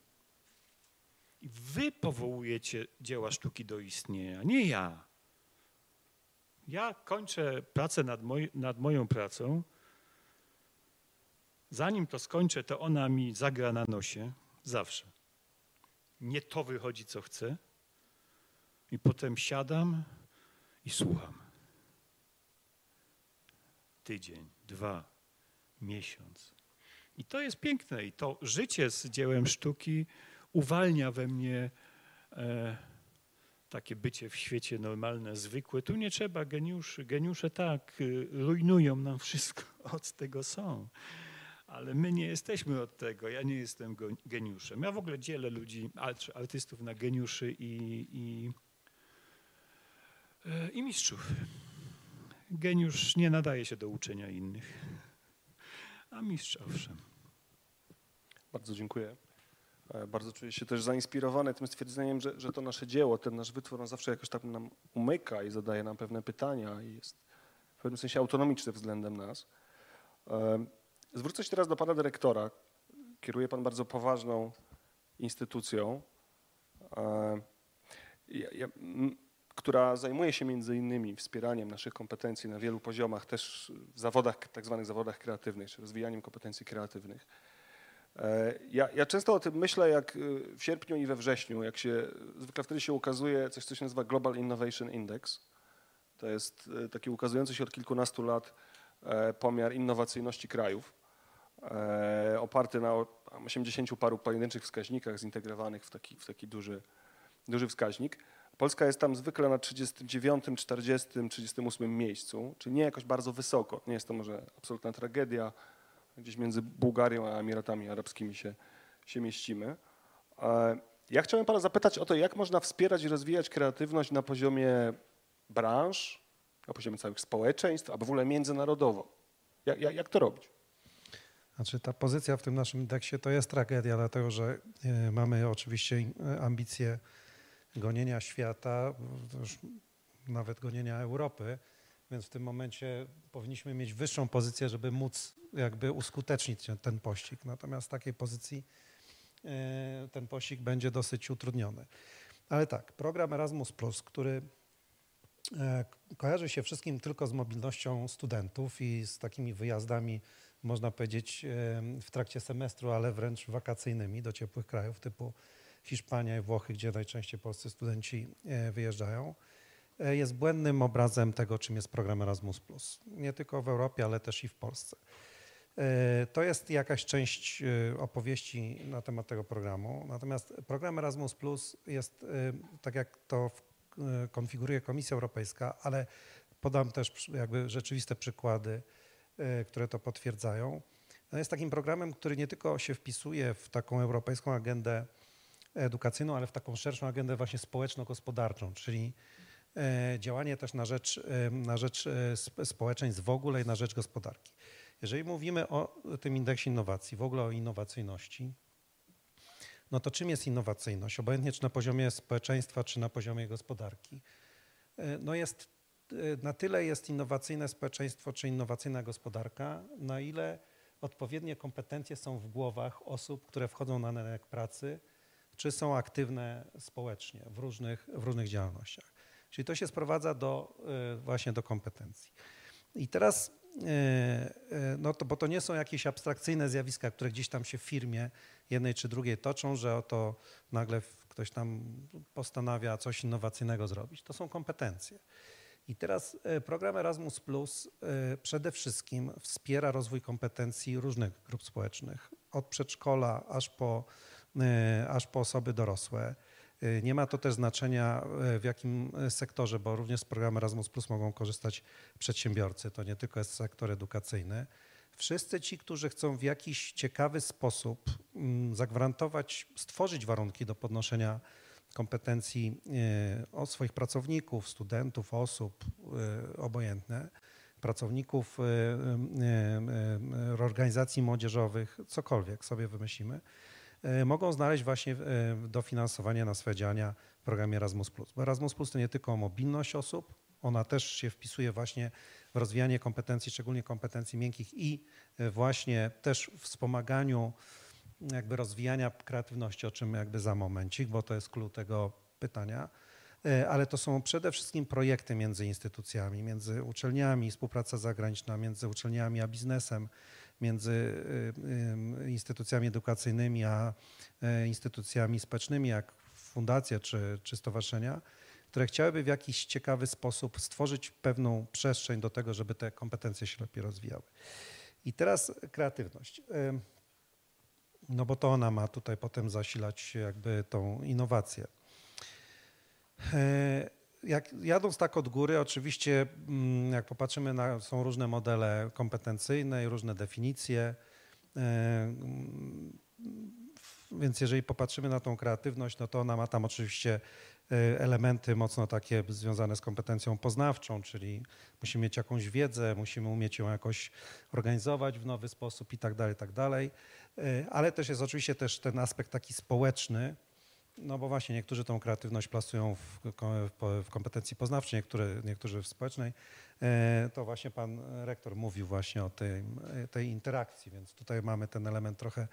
I wy powołujecie dzieła sztuki do istnienia, nie ja. Ja kończę pracę nad, moj, nad moją pracą. Zanim to skończę, to ona mi zagra na nosie zawsze. Nie to wychodzi, co chcę. I potem siadam i słucham. Tydzień, dwa, miesiąc. I to jest piękne. I to życie z dziełem sztuki uwalnia we mnie e, takie bycie w świecie normalne, zwykłe. Tu nie trzeba geniuszy. Geniusze tak, y, rujnują nam wszystko, od tego są. Ale my nie jesteśmy od tego. Ja nie jestem geniuszem. Ja w ogóle dzielę ludzi, art- artystów na geniuszy i, i, e, i mistrzów. Geniusz nie nadaje się do uczenia innych, a mistrz owszem. Bardzo dziękuję. E, Bardzo czuję się też zainspirowany tym stwierdzeniem, że, że to nasze dzieło, ten nasz wytwór, on zawsze jakoś tak nam umyka i zadaje nam pewne pytania i jest w pewnym sensie autonomiczny względem nas. E, Zwrócę się teraz do pana dyrektora. Kieruje pan bardzo poważną instytucją, e, która zajmuje się między innymi wspieraniem naszych kompetencji na wielu poziomach, też w zawodach, tak zwanych zawodach kreatywnych, czy rozwijaniem kompetencji kreatywnych. E, Ja, ja często o tym myślę, jak y, w sierpniu i we wrześniu, jak się, zwykle wtedy się ukazuje coś, co się nazywa Global Innovation Index. To jest taki ukazujący się od kilkunastu lat e, pomiar innowacyjności krajów, e, oparty na o- tam 80 paru pojedynczych wskaźnikach zintegrowanych w taki, w taki duży, duży wskaźnik. Polska jest tam zwykle na 39, 40, 38 miejscu, czyli nie jakoś bardzo wysoko. Nie jest to może absolutna tragedia, gdzieś między Bułgarią a Emiratami Arabskimi się, się mieścimy. E, Ja chciałem Pana zapytać o to, jak można wspierać i rozwijać kreatywność na poziomie branż, na poziomie całych społeczeństw, a w ogóle międzynarodowo. Jak, jak, jak to robić? Znaczy ta pozycja w tym naszym indeksie to jest tragedia, dlatego że e, mamy oczywiście e, ambicje gonienia świata, nawet gonienia Europy, więc w tym momencie powinniśmy mieć wyższą pozycję, żeby móc jakby uskutecznić ten- pościg. Natomiast w takiej pozycji e, ten pościg będzie dosyć utrudniony. Ale tak, program Erasmus, który kojarzy się wszystkim tylko z mobilnością studentów i z takimi wyjazdami można powiedzieć, w trakcie semestru, ale wręcz wakacyjnymi do ciepłych krajów typu Hiszpania i Włochy, gdzie najczęściej polscy studenci e, wyjeżdżają, e, jest błędnym obrazem tego, czym jest program Erasmus. Nie tylko w Europie, ale też i w Polsce. E, To jest jakaś część opowieści na temat tego programu. Natomiast program Erasmus jest, e, tak jak to konfiguruje Komisja Europejska, ale podam też jakby rzeczywiste przykłady, które to potwierdzają. No jest takim programem, który nie tylko się wpisuje w taką europejską agendę edukacyjną, ale w taką szerszą agendę właśnie społeczno-gospodarczą, czyli e, działanie też na rzecz, e, na rzecz e, sp- społeczeństw w ogóle i na rzecz gospodarki. Jeżeli mówimy o tym indeksie innowacji, w ogóle o innowacyjności, no to czym jest innowacyjność? Obojętnie czy na poziomie społeczeństwa, czy na poziomie gospodarki. E, No jest, e, na tyle jest innowacyjne społeczeństwo, czy innowacyjna gospodarka, na ile odpowiednie kompetencje są w głowach osób, które wchodzą na rynek pracy, czy są aktywne społecznie w różnych, w różnych działalnościach. Czyli to się sprowadza do, e, właśnie do kompetencji. I teraz, e, e, no to, bo to nie są jakieś abstrakcyjne zjawiska, które gdzieś tam się w firmie jednej czy drugiej toczą, że oto nagle ktoś tam postanawia coś innowacyjnego zrobić. To są kompetencje. I teraz e, program Erasmus Plus przede wszystkim wspiera rozwój kompetencji różnych grup społecznych, od przedszkola aż po, aż po osoby dorosłe. Nie ma to też znaczenia w jakim sektorze, bo również z programu Erasmus Plus mogą korzystać przedsiębiorcy. To nie tylko jest sektor edukacyjny. Wszyscy ci, którzy chcą w jakiś ciekawy sposób mm, zagwarantować, stworzyć warunki do podnoszenia kompetencji y, o swoich pracowników, studentów, osób, obojętne, pracowników organizacji młodzieżowych, cokolwiek sobie wymyślimy, E, mogą znaleźć właśnie e, dofinansowanie na swoje działania w programie Erasmus+. Bo Erasmus to nie tylko mobilność osób, ona też się wpisuje właśnie w rozwijanie kompetencji, szczególnie kompetencji miękkich i e, właśnie też wspomaganiu jakby rozwijania kreatywności, o czym jakby za momencik, bo to jest klucz tego pytania. Ale to są przede wszystkim projekty między instytucjami, między uczelniami, współpraca zagraniczna między uczelniami a biznesem, między y, y, instytucjami edukacyjnymi a e, instytucjami społecznymi, jak fundacja czy, czy stowarzyszenia, które chciałyby w jakiś ciekawy sposób stworzyć pewną przestrzeń do tego, żeby te kompetencje się lepiej rozwijały. I teraz kreatywność. No bo to ona ma tutaj potem zasilać jakby tą innowację. E, jak jadąc tak od góry, oczywiście mm, jak popatrzymy na, są różne modele kompetencyjne i różne definicje, e, mm, więc jeżeli popatrzymy na tą kreatywność, no to ona ma tam oczywiście elementy mocno takie związane z kompetencją poznawczą, czyli musimy mieć jakąś wiedzę, musimy umieć ją jakoś organizować w nowy sposób i tak dalej, tak dalej. E, ale też jest oczywiście też ten aspekt taki społeczny, no bo właśnie niektórzy tą kreatywność plasują w, w kompetencji poznawczej, niektóre, niektórzy w społecznej. E, to właśnie pan rektor mówił właśnie o tej, tej interakcji, więc tutaj mamy ten element trochę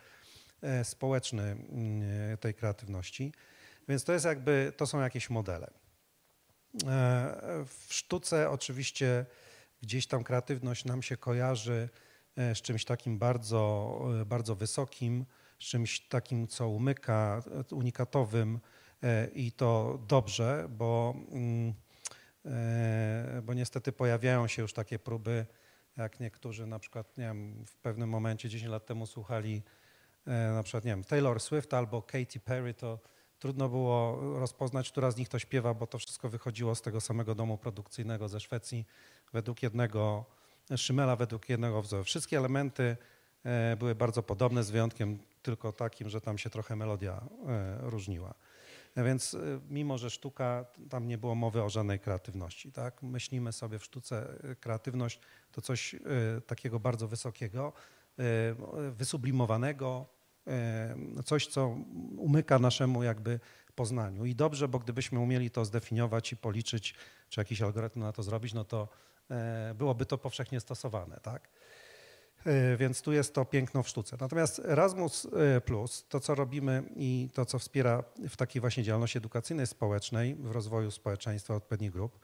społeczny tej kreatywności. Więc to jest jakby, to są jakieś modele. E, w sztuce oczywiście gdzieś tam kreatywność nam się kojarzy z czymś takim bardzo, bardzo wysokim, z czymś takim, co umyka, unikatowym e, i to dobrze, bo, mm, e, bo niestety pojawiają się już takie próby, jak niektórzy na przykład, nie wiem, w pewnym momencie 10 lat temu słuchali e, na przykład, nie wiem, Taylor Swift albo Katy Perry, to trudno było rozpoznać, która z nich to śpiewa, bo to wszystko wychodziło z tego samego domu produkcyjnego ze Szwecji według jednego Szymela, według jednego wzoru. Wszystkie elementy były bardzo podobne, z wyjątkiem tylko takim, że tam się trochę melodia e, różniła. E, więc e, mimo, że sztuka, tam nie było mowy o żadnej kreatywności. Tak? Myślimy sobie w sztuce kreatywność to coś takiego bardzo wysokiego, wysublimowanego, coś, co umyka naszemu jakby poznaniu. I dobrze, bo gdybyśmy umieli to zdefiniować i policzyć, czy jakiś algorytm na to zrobić, no to byłoby to powszechnie stosowane. Tak? E, więc tu jest to piękno w sztuce. Natomiast Erasmus e, Plus, to co robimy i to co wspiera w takiej właśnie działalności edukacyjnej, społecznej, w rozwoju społeczeństwa odpowiednich grup,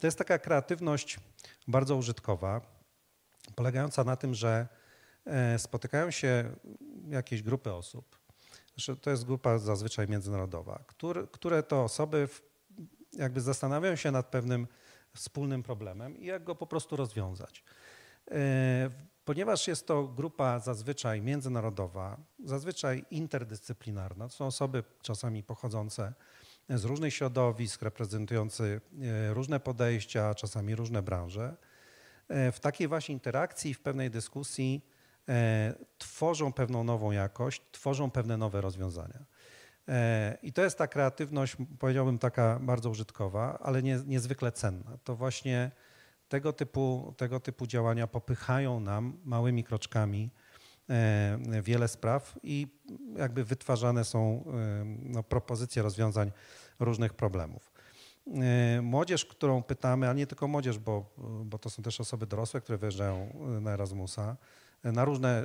to jest taka kreatywność bardzo użytkowa, polegająca na tym, że e, spotykają się jakieś grupy osób, to jest grupa zazwyczaj międzynarodowa, które, które to osoby jakby zastanawiają się nad pewnym wspólnym problemem i jak go po prostu rozwiązać. Ponieważ jest to grupa zazwyczaj międzynarodowa, zazwyczaj interdyscyplinarna, to są osoby czasami pochodzące z różnych środowisk, reprezentujące e, różne podejścia, czasami różne branże, e, w takiej właśnie interakcji, w pewnej dyskusji e, tworzą pewną nową jakość, tworzą pewne nowe rozwiązania. I to jest ta kreatywność, powiedziałbym, taka bardzo użytkowa, ale nie, niezwykle cenna. To właśnie tego typu, tego typu działania popychają nam małymi kroczkami e, wiele spraw i jakby wytwarzane są e, no, propozycje rozwiązań różnych problemów. E, młodzież, którą pytamy, a nie tylko młodzież, bo, bo to są też osoby dorosłe, które wyjeżdżają na Erasmusa, na różne,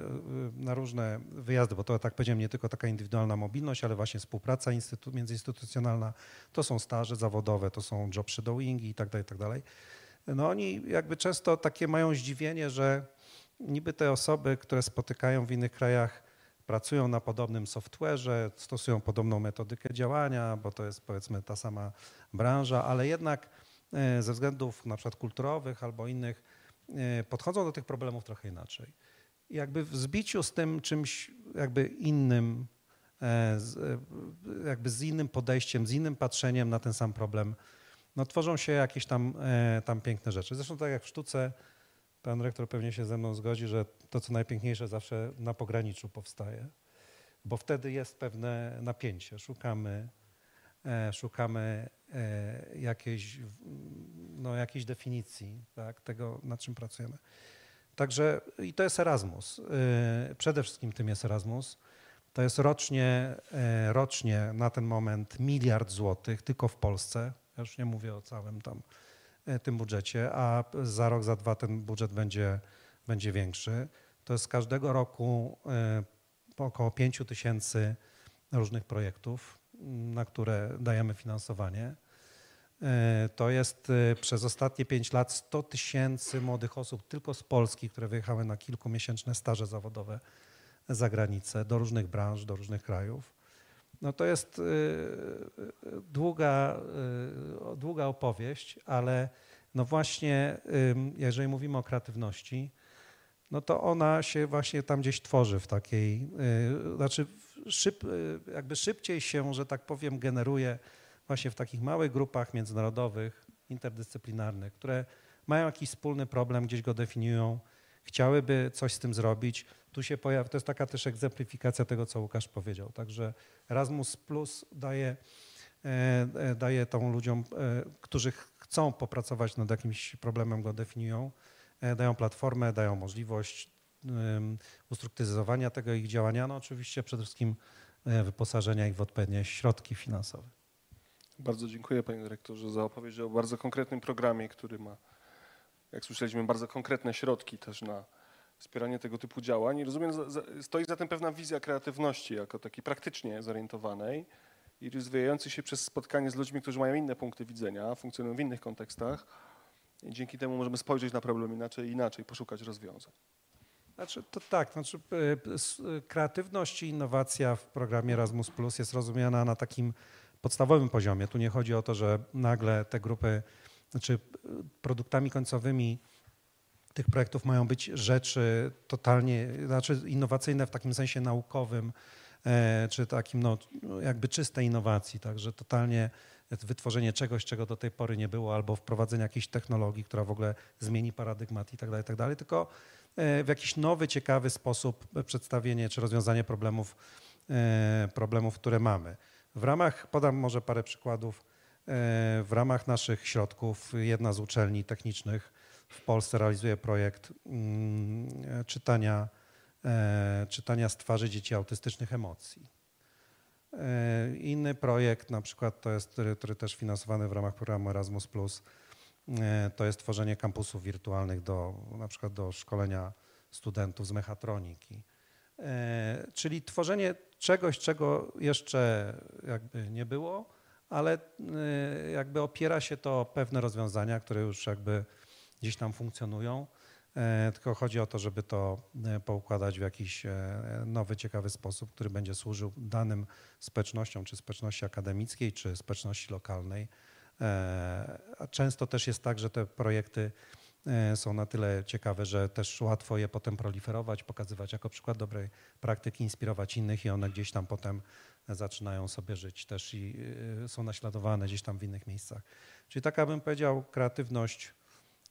na różne wyjazdy, bo to tak powiedziałem, nie tylko taka indywidualna mobilność, ale właśnie współpraca międzyinstytucjonalna, to są staże zawodowe, to są job shadowingi i tak dalej, tak dalej. no oni jakby często takie mają zdziwienie, że niby te osoby, które spotykają w innych krajach, pracują na podobnym software'ze, stosują podobną metodykę działania, bo to jest powiedzmy ta sama branża, ale jednak e, ze względów na przykład kulturowych albo innych e, podchodzą do tych problemów trochę inaczej. Jakby w zbiciu z tym czymś jakby innym, e, z, jakby z innym podejściem, z innym patrzeniem na ten sam problem, no tworzą się jakieś tam, tam piękne rzeczy. Zresztą tak jak w sztuce, pan rektor pewnie się ze mną zgodzi, że to, co najpiękniejsze, zawsze na pograniczu powstaje, bo wtedy jest pewne napięcie. Szukamy, e, szukamy e, jakiejś, no, jakiejś definicji tak, tego, nad czym pracujemy. Także i to jest Erasmus. E, przede wszystkim tym jest Erasmus. To jest rocznie, rocznie na ten moment miliard złotych tylko w Polsce. Ja już nie mówię o całym tam tym budżecie, a za rok, za dwa ten budżet będzie będzie większy. To jest każdego roku około 5 tysięcy różnych projektów, na które dajemy finansowanie. E, to jest e, przez ostatnie 5 lat 100 tysięcy młodych osób tylko z Polski, które wyjechały na kilkumiesięczne staże zawodowe za granicę, do różnych branż, do różnych krajów. No to jest długa, długa opowieść, ale no właśnie, jeżeli mówimy o kreatywności, no to ona się właśnie tam gdzieś tworzy w takiej, znaczy szyb, jakby szybciej się, że tak powiem, generuje właśnie w takich małych grupach międzynarodowych, interdyscyplinarnych, które mają jakiś wspólny problem, gdzieś go definiują, chciałyby coś z tym zrobić. Tu się pojawia, to jest taka też egzemplifikacja tego, co Łukasz powiedział. Także Erasmus Plus daje, e, e, daje tą ludziom, e, którzy chcą popracować nad jakimś problemem, go definiują dają platformę, dają możliwość ustrukturyzowania tego ich działania, no oczywiście przede wszystkim wyposażenia ich w odpowiednie środki finansowe. Bardzo dziękuję panie dyrektorze za opowieść o bardzo konkretnym programie, który ma, jak słyszeliśmy, bardzo konkretne środki też na wspieranie tego typu działań. I rozumiem, stoi za tym pewna wizja kreatywności jako takiej praktycznie zorientowanej i rozwijającej się przez spotkanie z ludźmi, którzy mają inne punkty widzenia, funkcjonują w innych kontekstach i dzięki temu możemy spojrzeć na problem inaczej, inaczej poszukać rozwiązań. Znaczy, to tak, znaczy, kreatywność i innowacja w programie Erasmus Plus jest rozumiana na takim podstawowym poziomie. Tu nie chodzi o to, że nagle te grupy, znaczy produktami końcowymi tych projektów mają być rzeczy totalnie, znaczy innowacyjne w takim sensie naukowym, e, czy takim no, jakby czystej innowacji, także totalnie wytworzenie czegoś, czego do tej pory nie było, albo wprowadzenie jakiejś technologii, która w ogóle zmieni paradygmat i tak dalej, tak dalej, tylko e, w jakiś nowy, ciekawy sposób przedstawienie czy rozwiązanie problemów, e, problemów, które mamy. W ramach, podam może parę przykładów, e, w ramach naszych środków jedna z uczelni technicznych w Polsce realizuje projekt mm, czytania, czytania z twarzy dzieci autystycznych emocji. E, inny projekt, na przykład to jest, który, też finansowany w ramach programu Erasmus+, e, to jest tworzenie kampusów wirtualnych do, na przykład do szkolenia studentów z mechatroniki. E, czyli tworzenie czegoś, czego jeszcze jakby nie było, ale jakby opiera się to o pewne rozwiązania, które już jakby gdzieś tam funkcjonują E, tylko chodzi o to, żeby to e, poukładać w jakiś e, nowy, ciekawy sposób, który będzie służył danym społecznościom, czy społeczności akademickiej, czy społeczności lokalnej. Często też jest tak, że te projekty są na tyle ciekawe, że też łatwo je potem proliferować, pokazywać jako przykład dobrej praktyki, inspirować innych i one gdzieś tam potem zaczynają sobie żyć też i są naśladowane gdzieś tam w innych miejscach. Czyli taka bym powiedział kreatywność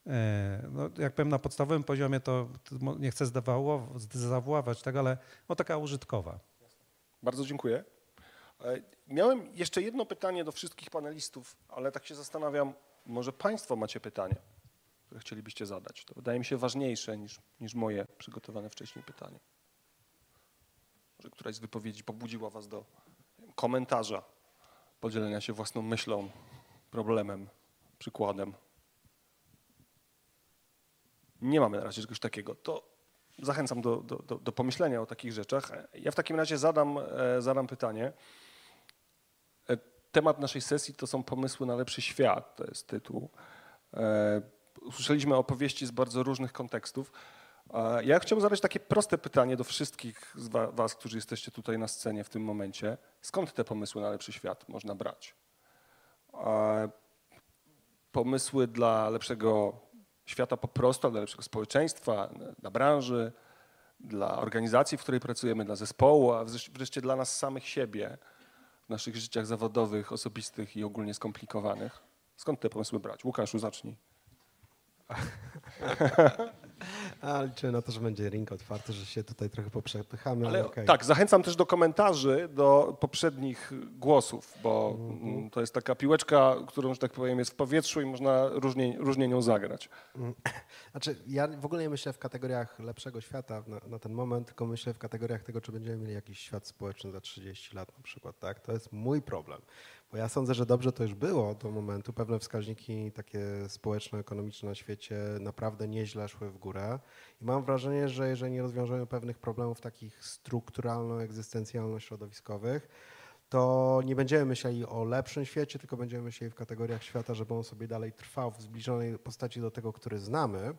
E, no, jak powiem na podstawowym poziomie, to, nie chcę zdezawuować tego, ale no, taka użytkowa. Bardzo dziękuję. E, miałem jeszcze jedno pytanie do wszystkich panelistów, ale tak się zastanawiam, może Państwo macie pytania, które chcielibyście zadać. To wydaje mi się ważniejsze niż, niż moje przygotowane wcześniej pytanie. Może któraś z wypowiedzi pobudziła Was do komentarza, podzielenia się własną myślą, problemem, przykładem nie mamy na razie czegoś takiego. To zachęcam do, do, do, do pomyślenia o takich rzeczach. Ja w takim razie zadam, e, zadam pytanie. E, temat naszej sesji to są pomysły na lepszy świat, to jest tytuł. Usłyszeliśmy opowieści z bardzo różnych kontekstów. Ja chciałbym zadać takie proste pytanie do wszystkich z wa- was, którzy jesteście tutaj na scenie w tym momencie. Skąd te pomysły na lepszy świat można brać? Pomysły dla lepszego świata po prostu, dla lepszego społeczeństwa, dla branży, dla organizacji, w której pracujemy, dla zespołu, a wreszcie dla nas samych siebie w naszych życiach zawodowych, osobistych i ogólnie skomplikowanych. Skąd te pomysły brać? Łukaszu, zacznij. A liczę na to, że będzie ring otwarty, że się tutaj trochę poprzepychamy, ale, Ale okej. tak, zachęcam też do komentarzy do poprzednich głosów, bo mm, to jest taka piłeczka, którą, że tak powiem, jest w powietrzu i można różnie, różnie nią zagrać. Znaczy, ja w ogóle nie myślę w kategoriach lepszego świata na, na ten moment, tylko myślę w kategoriach tego, czy będziemy mieli jakiś świat społeczny za 30 lat na przykład, tak? To jest mój problem. Bo ja sądzę, że dobrze to już było do momentu. Pewne wskaźniki takie społeczno-ekonomiczne na świecie naprawdę nieźle szły w górę. I mam wrażenie, że jeżeli nie rozwiążemy pewnych problemów takich strukturalno-egzystencjalno-środowiskowych, to nie będziemy myśleli o lepszym świecie, tylko będziemy myśleli w kategoriach świata, żeby on sobie dalej trwał w zbliżonej postaci do tego, który znamy.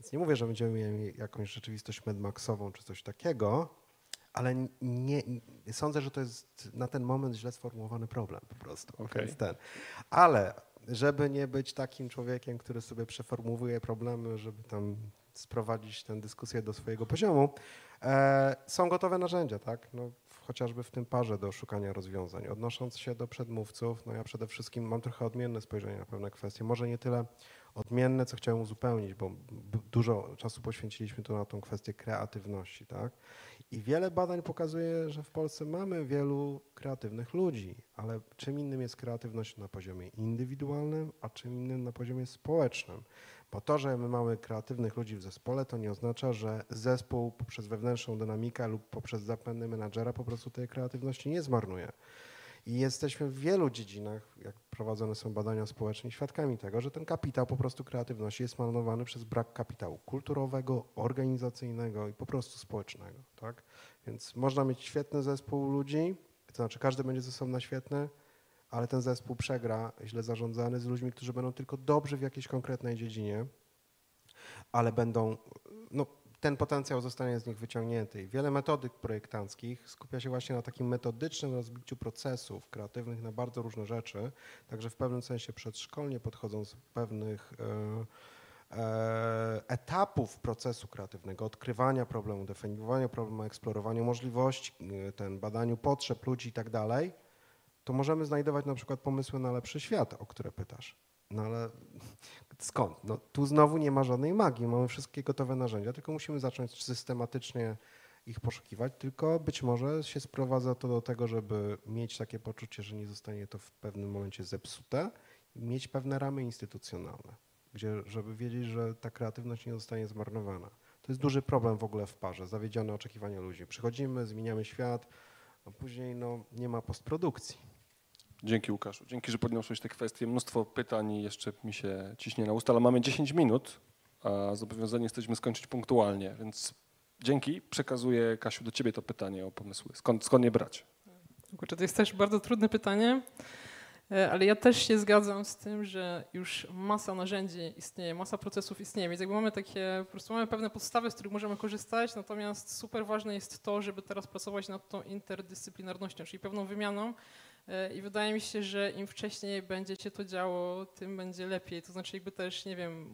Więc nie mówię, że będziemy mieli jakąś rzeczywistość medmaxową czy coś takiego, ale nie, sądzę, że to jest na ten moment źle sformułowany problem po prostu. Więc ten. Ale żeby nie być takim człowiekiem, który sobie przeformułuje problemy, żeby tam sprowadzić tę dyskusję do swojego poziomu, e, są gotowe narzędzia, tak? No, chociażby w tym parze do szukania rozwiązań. Odnosząc się do przedmówców, no ja przede wszystkim mam trochę odmienne spojrzenie na pewne kwestie. Może nie tyle odmienne, co chciałem uzupełnić, bo dużo czasu poświęciliśmy tu na tą kwestię kreatywności, tak? I wiele badań pokazuje, że w Polsce mamy wielu kreatywnych ludzi, ale czym innym jest kreatywność na poziomie indywidualnym, a czym innym na poziomie społecznym. Bo to, że my mamy kreatywnych ludzi w zespole, to nie oznacza, że zespół poprzez wewnętrzną dynamikę lub poprzez zapędy menadżera po prostu tej kreatywności nie zmarnuje. I jesteśmy w wielu dziedzinach, jak prowadzone są badania społeczne, świadkami tego, że ten kapitał po prostu kreatywności jest marnowany przez brak kapitału kulturowego, organizacyjnego i po prostu społecznego. Tak? Więc można mieć świetny zespół ludzi, to znaczy każdy będzie ze sobą na świetny, ale ten zespół przegra, źle zarządzany, z ludźmi, którzy będą tylko dobrzy w jakiejś konkretnej dziedzinie, ale będą, no, ten potencjał zostanie z nich wyciągnięty. Wiele metodyk projektanckich skupia się właśnie na takim metodycznym rozbiciu procesów kreatywnych na bardzo różne rzeczy, także w pewnym sensie przedszkolnie podchodzą z pewnych e, e, etapów procesu kreatywnego, odkrywania problemu, definiowania problemu, eksplorowania możliwości, e, ten badaniu potrzeb ludzi i tak dalej, to możemy znajdować na przykład pomysły na lepszy świat, o które pytasz. No ale skąd? No, tu znowu nie ma żadnej magii, mamy wszystkie gotowe narzędzia, tylko musimy zacząć systematycznie ich poszukiwać, tylko być może się sprowadza to do tego, żeby mieć takie poczucie, że nie zostanie to w pewnym momencie zepsute i mieć pewne ramy instytucjonalne, gdzie, żeby wiedzieć, że ta kreatywność nie zostanie zmarnowana. To jest duży problem w ogóle w parze, zawiedzione oczekiwania ludzi. Przychodzimy, zmieniamy świat, a później no, nie ma postprodukcji. Dzięki Łukaszu. Dzięki, że podniosłeś te kwestie. Mnóstwo pytań i jeszcze mi się ciśnie na usta, ale mamy 10 minut, a zobowiązani jesteśmy skończyć punktualnie, więc dzięki. Przekazuję Kasiu do ciebie to pytanie o pomysły. Skąd, skąd je brać? To jest też bardzo trudne pytanie, e, ale ja też się zgadzam z tym, że już masa narzędzi istnieje, masa procesów istnieje, więc jakby mamy takie, po prostu mamy pewne podstawy, z których możemy korzystać, natomiast super ważne jest to, żeby teraz pracować nad tą interdyscyplinarnością, czyli pewną wymianą i wydaje mi się, że im wcześniej będzie się to działo, tym będzie lepiej, to znaczy jakby też, nie wiem,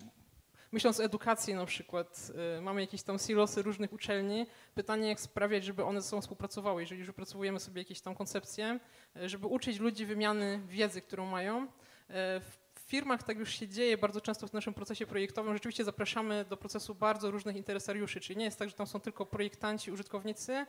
myśląc o edukacji na przykład, e, mamy jakieś tam silosy różnych uczelni, pytanie jak sprawiać, żeby one ze sobą współpracowały, jeżeli już wypracowujemy sobie jakieś tam koncepcje, e, żeby uczyć ludzi wymiany wiedzy, którą mają. E, W firmach tak już się dzieje bardzo często w naszym procesie projektowym. Rzeczywiście zapraszamy do procesu bardzo różnych interesariuszy, czyli nie jest tak, że tam są tylko projektanci, użytkownicy, e,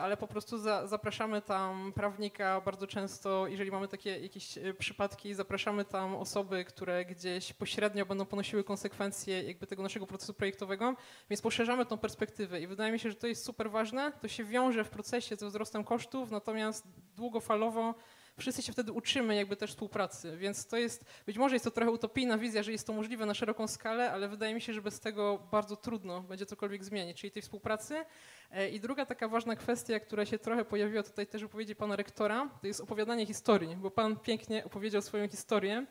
ale po prostu za, zapraszamy tam prawnika bardzo często, jeżeli mamy takie jakieś e, przypadki, zapraszamy tam osoby, które gdzieś pośrednio będą ponosiły konsekwencje jakby tego naszego procesu projektowego, więc poszerzamy tą perspektywę. I wydaje mi się, że to jest super ważne. To się wiąże w procesie ze wzrostem kosztów, natomiast długofalowo wszyscy się wtedy uczymy jakby też współpracy, więc to jest, być może jest to trochę utopijna wizja, że jest to możliwe na szeroką skalę, ale wydaje mi się, że bez tego bardzo trudno będzie cokolwiek zmienić, czyli tej współpracy. E, I druga taka ważna kwestia, która się trochę pojawiła tutaj też w wypowiedzi pana rektora, to jest opowiadanie historii, bo pan pięknie opowiedział swoją historię.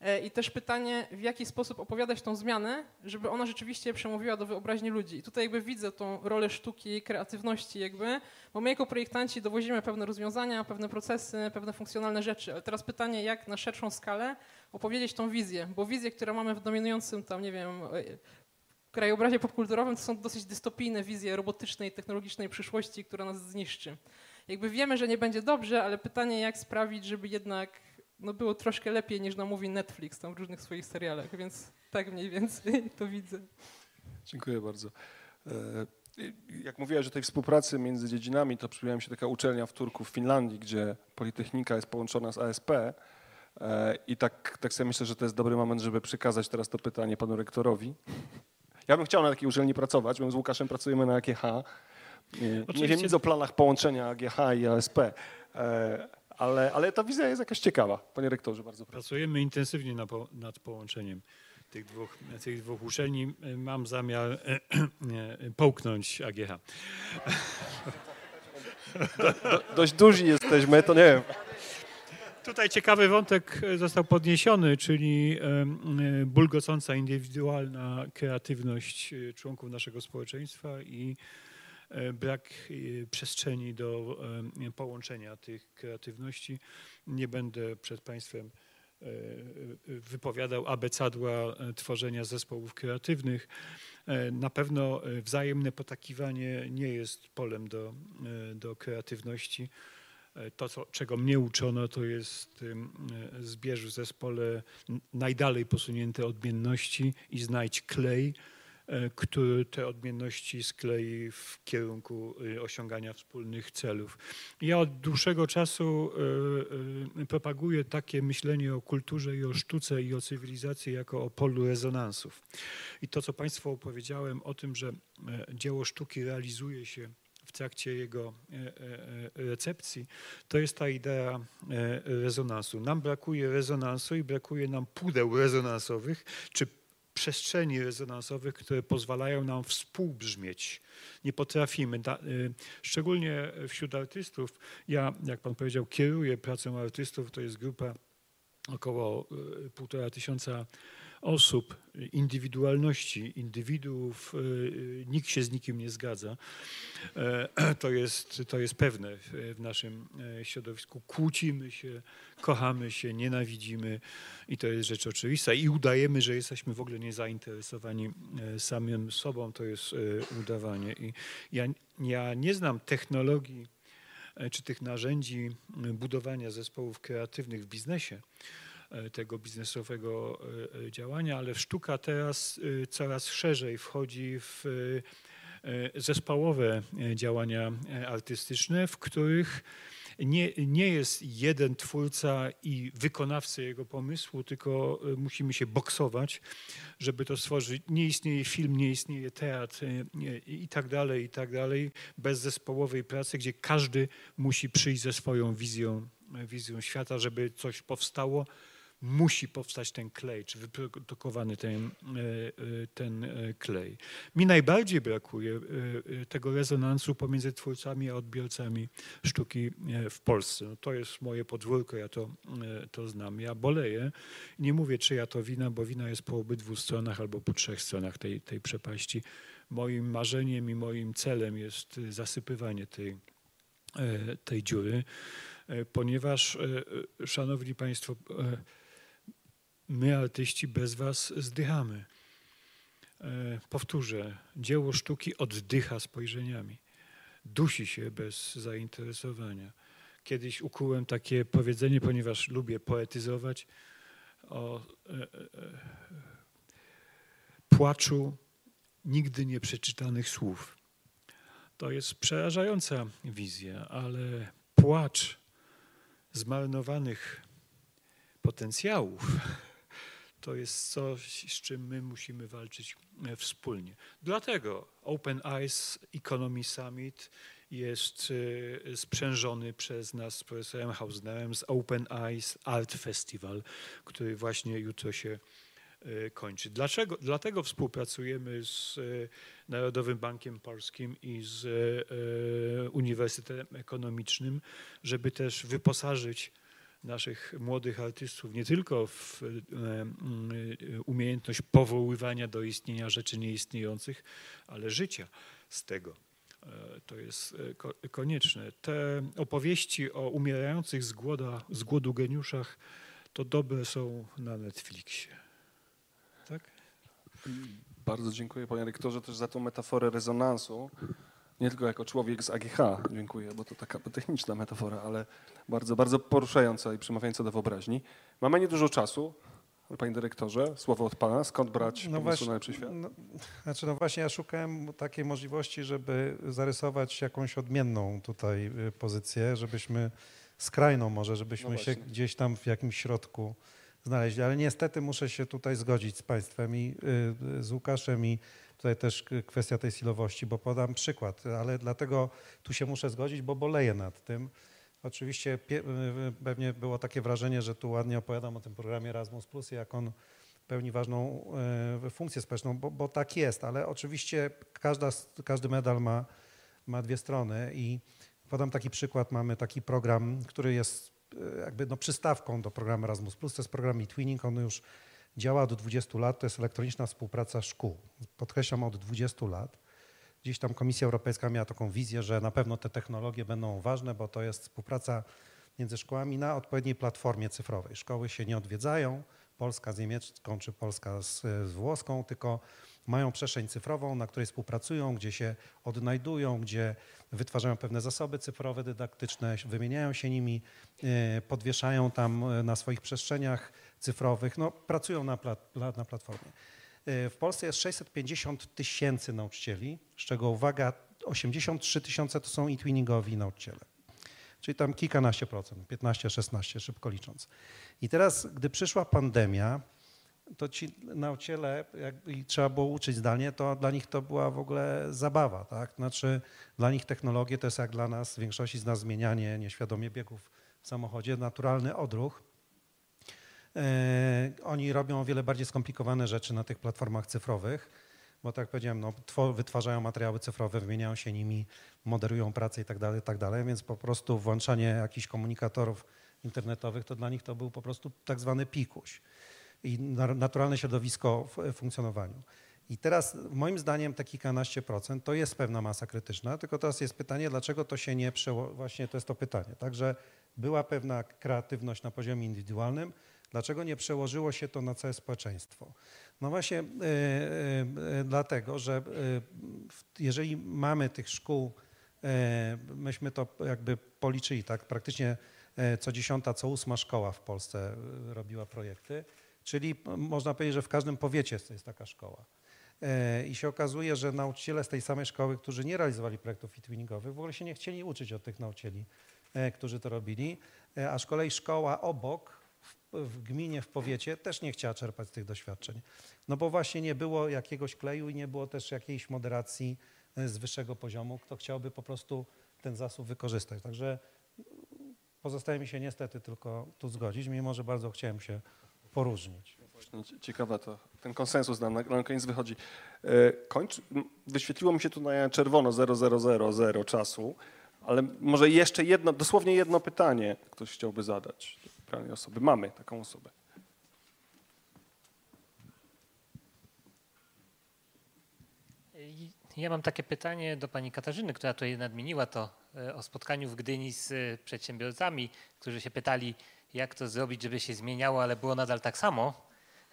E, I też pytanie, w jaki sposób opowiadać tą zmianę, żeby ona rzeczywiście przemówiła do wyobraźni ludzi. I tutaj jakby widzę tą rolę sztuki, kreatywności jakby, bo my jako projektanci dowozimy pewne rozwiązania, pewne procesy, pewne funkcjonalne rzeczy, ale teraz pytanie, jak na szerszą skalę opowiedzieć tą wizję, bo wizje, które mamy w dominującym tam, nie wiem, e, krajobrazie popkulturowym, to są dosyć dystopijne wizje robotycznej, technologicznej przyszłości, która nas zniszczy. Jakby wiemy, że nie będzie dobrze, ale pytanie, jak sprawić, żeby jednak no było troszkę lepiej niż nam mówi Netflix tam w różnych swoich serialach, więc tak mniej więcej to widzę. Dziękuję bardzo. E, jak mówiłaś o tej współpracy między dziedzinami, to przypomniała mi się taka uczelnia w Turku w Finlandii, gdzie Politechnika jest połączona z ASP e, i tak, tak sobie myślę, że to jest dobry moment, żeby przekazać teraz to pytanie panu rektorowi. Ja bym chciał na takiej uczelni pracować, my z Łukaszem pracujemy na AGH. Nie Oczywiście. wiem nic o planach połączenia AGH i ASP, e, ale, ale ta wizja jest jakaś ciekawa. Panie rektorze, bardzo proszę. Pracujemy intensywnie na po, nad połączeniem tych dwóch, tych dwóch uczelni. Mam zamiar e, e, połknąć AGH. Do, dość duzi jesteśmy, to nie wiem. Tutaj ciekawy wątek został podniesiony, czyli em, e, bulgocąca indywidualna kreatywność e, członków naszego społeczeństwa i e, brak e, przestrzeni do em, połączenia tych kreatywności. Nie będę przed Państwem e, e, wypowiadał abecadła e, tworzenia zespołów kreatywnych. E, Na pewno e, wzajemne potakiwanie nie jest polem do, e, do kreatywności. E, To, co, czego mnie uczono, to jest e, zbierz w zespole najdalej posunięte odmienności i znajdź klej, e, który te odmienności sklei w kierunku y, osiągania wspólnych celów. Ja od dłuższego czasu y, propaguję takie myślenie o kulturze i o sztuce i o cywilizacji jako o polu rezonansów. I to, co Państwu opowiedziałem o tym, że e, dzieło sztuki realizuje się w trakcie jego e, e, e, recepcji, to jest ta idea e, rezonansu. Nam brakuje rezonansu i brakuje nam pudeł rezonansowych, czy przestrzeni rezonansowych, które pozwalają nam współbrzmieć. Nie potrafimy, y, szczególnie wśród artystów. Ja, jak pan powiedział, kieruję pracą artystów, to jest grupa około y, półtora tysiąca osób, indywidualności, indywiduów, y, y, nikt się z nikim nie zgadza. E, To jest, to jest pewne w naszym e, środowisku. Kłócimy się, kochamy się, nienawidzimy i to jest rzecz oczywista. I udajemy, że jesteśmy w ogóle niezainteresowani e, samym sobą, to jest e, udawanie. I ja, ja nie znam technologii e, czy tych narzędzi e, budowania zespołów kreatywnych w biznesie, e, tego biznesowego e, e, działania, ale sztuka teraz e, coraz szerzej wchodzi w e, e, zespołowe e, działania e, artystyczne, w których nie, nie jest jeden twórca i wykonawca jego pomysłu, tylko e, musimy się boksować, żeby to stworzyć. Nie istnieje film, nie istnieje teatr e, i tak dalej, i tak dalej, bez zespołowej pracy, gdzie każdy musi przyjść ze swoją wizją, e, wizją świata, żeby coś powstało. Musi powstać ten klej, czy wyprodukowany ten, e, e, ten e, klej. Mi najbardziej brakuje tego rezonansu pomiędzy twórcami a odbiorcami sztuki w Polsce. No to jest moje podwórko, ja to, to znam. Ja boleję. Nie mówię, czyja to wina, bo wina jest po obydwu stronach albo po trzech stronach tej, tej przepaści. Moim marzeniem i moim celem jest zasypywanie tej, tej dziury, ponieważ, szanowni państwo, my artyści bez was zdychamy. E, Powtórzę, dzieło sztuki oddycha spojrzeniami. Dusi się bez zainteresowania. Kiedyś ukułem takie powiedzenie, ponieważ lubię poetyzować, o e, e, e, płaczu nigdy nie przeczytanych słów. To jest przerażająca wizja, ale płacz zmarnowanych potencjałów to jest coś, z czym my musimy walczyć e, wspólnie. Dlatego Open Eyes Economy Summit jest e, sprzężony przez nas z profesorem Hausnerem z Open Eyes Art Festival, który właśnie jutro się e, kończy. Dlaczego? Dlatego współpracujemy z Narodowym Bankiem Polskim i z Uniwersytetem Ekonomicznym, żeby też wyposażyć naszych młodych artystów nie tylko w umiejętność powoływania do istnienia rzeczy nieistniejących, ale życia z tego. To jest konieczne. Te opowieści o umierających z, głoda, z głodu geniuszach to dobre są na Netflixie. Tak? Bardzo dziękuję panie rektorze też za tą metaforę rezonansu. Nie tylko jako człowiek z AGH dziękuję, bo to taka techniczna metafora, ale bardzo, bardzo poruszająca i przemawiająca do wyobraźni. Mamy niedużo czasu. Panie dyrektorze, słowo od pana. Skąd brać no pomysł na lepszy świat? No, znaczy no właśnie ja szukałem takiej możliwości, żeby zarysować jakąś odmienną tutaj y, pozycję, żebyśmy skrajną może, żebyśmy no się gdzieś tam w jakimś środku znaleźli. Ale niestety muszę się tutaj zgodzić z państwem i y, z Łukaszem i tutaj też kwestia tej silowości, bo podam przykład, ale dlatego tu się muszę zgodzić, bo boleję nad tym. Oczywiście y, pewnie było takie wrażenie, że tu ładnie opowiadam o tym programie Erasmus+, jak on pełni ważną y, funkcję społeczną, bo, bo tak jest, ale oczywiście każda, każdy medal ma, ma dwie strony i podam taki przykład, mamy taki program, który jest jakby no przystawką do programu Erasmus+, to jest program e-twinning, on już działa od 20 lat, to jest elektroniczna współpraca szkół. Podkreślam od 20 lat. Gdzieś tam Komisja Europejska miała taką wizję, że na pewno te technologie będą ważne, bo to jest współpraca między szkołami na odpowiedniej platformie cyfrowej. Szkoły się nie odwiedzają, Polska z niemiecką czy Polska z, z włoską, tylko mają przestrzeń cyfrową, na której współpracują, gdzie się odnajdują, gdzie wytwarzają pewne zasoby cyfrowe, dydaktyczne, wymieniają się nimi, e, podwieszają tam e, na swoich przestrzeniach cyfrowych, no, pracują na, na platformie. E, w Polsce jest 650 tysięcy nauczycieli, z czego uwaga, 83 tysiące to są e-twinningowi nauczyciele. Czyli tam kilkanaście procent, 15, 16, szybko licząc. I teraz, gdy przyszła pandemia, to ci nauczyciele, jak trzeba było uczyć zdalnie, to dla nich to była w ogóle zabawa. Tak? Znaczy, dla nich technologie to jest jak dla nas, większości z nas zmienianie nieświadomie biegów w samochodzie, naturalny odruch. E, oni robią o wiele bardziej skomplikowane rzeczy na tych platformach cyfrowych, bo tak jak powiedziałem, no, wytwarzają materiały cyfrowe, wymieniają się nimi, moderują pracę i tak dalej, tak dalej, więc po prostu włączanie jakichś komunikatorów internetowych, to dla nich to był po prostu tak zwany pikuś i naturalne środowisko w funkcjonowaniu. I teraz moim zdaniem te kilkanaście procent to jest pewna masa krytyczna, tylko teraz jest pytanie, dlaczego to się nie przełożyło, właśnie to jest to pytanie. Także była pewna kreatywność na poziomie indywidualnym, dlaczego nie przełożyło się to na całe społeczeństwo? No właśnie yy, yy, dlatego, że jeżeli mamy tych szkół, myśmy to jakby policzyli, tak, praktycznie co dziesiąta, co ósma szkoła w Polsce robiła projekty, Czyli można powiedzieć, że w każdym powiecie jest taka szkoła. E, I się okazuje, że nauczyciele z tej samej szkoły, którzy nie realizowali projektów e-twinningowych, w ogóle się nie chcieli uczyć od tych nauczycieli, e, którzy to robili, e, a z kolei szkoła obok, w gminie, w powiecie też nie chciała czerpać z tych doświadczeń. No bo właśnie nie było jakiegoś kleju i nie było też jakiejś moderacji z wyższego poziomu, kto chciałby po prostu ten zasób wykorzystać. Także pozostaje mi się niestety tylko tu zgodzić, mimo że bardzo chciałem się poróżnić. Ciekawe to, ten konsensus nam na, na koniec wychodzi. E, kończ, wyświetliło mi się tu na czerwono 0000 czasu, ale może jeszcze jedno, dosłownie jedno pytanie ktoś chciałby zadać danej osoby. Mamy taką osobę. Ja mam takie pytanie do pani Katarzyny, która tutaj nadmieniła to e, o spotkaniu w Gdyni z e, przedsiębiorcami, którzy się pytali, jak to zrobić, żeby się zmieniało, ale było nadal tak samo.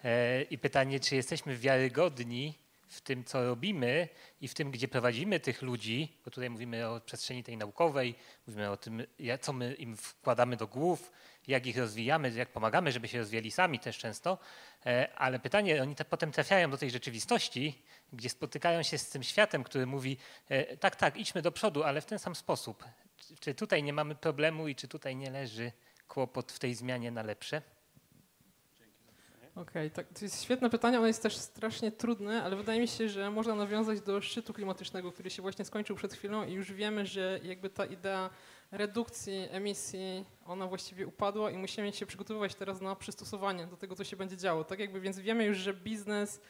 E, I pytanie, czy jesteśmy wiarygodni w tym, co robimy i w tym, gdzie prowadzimy tych ludzi, bo tutaj mówimy o przestrzeni tej naukowej, mówimy o tym, co my im wkładamy do głów, jak ich rozwijamy, jak pomagamy, żeby się rozwijali sami też często, e, ale pytanie, oni te potem trafiają do tej rzeczywistości, gdzie spotykają się z tym światem, który mówi, e, tak, tak, idźmy do przodu, ale w ten sam sposób. Czy tutaj nie mamy problemu i czy tutaj nie leży kłopot w tej zmianie na lepsze? Okej, okay, tak, to jest świetne pytanie, ono jest też strasznie trudne, ale wydaje mi się, że można nawiązać do szczytu klimatycznego, który się właśnie skończył przed chwilą i już wiemy, że jakby ta idea redukcji emisji, ona właściwie upadła i musimy się przygotowywać teraz na przystosowanie do tego, co się będzie działo. Tak jakby więc wiemy już, że biznes,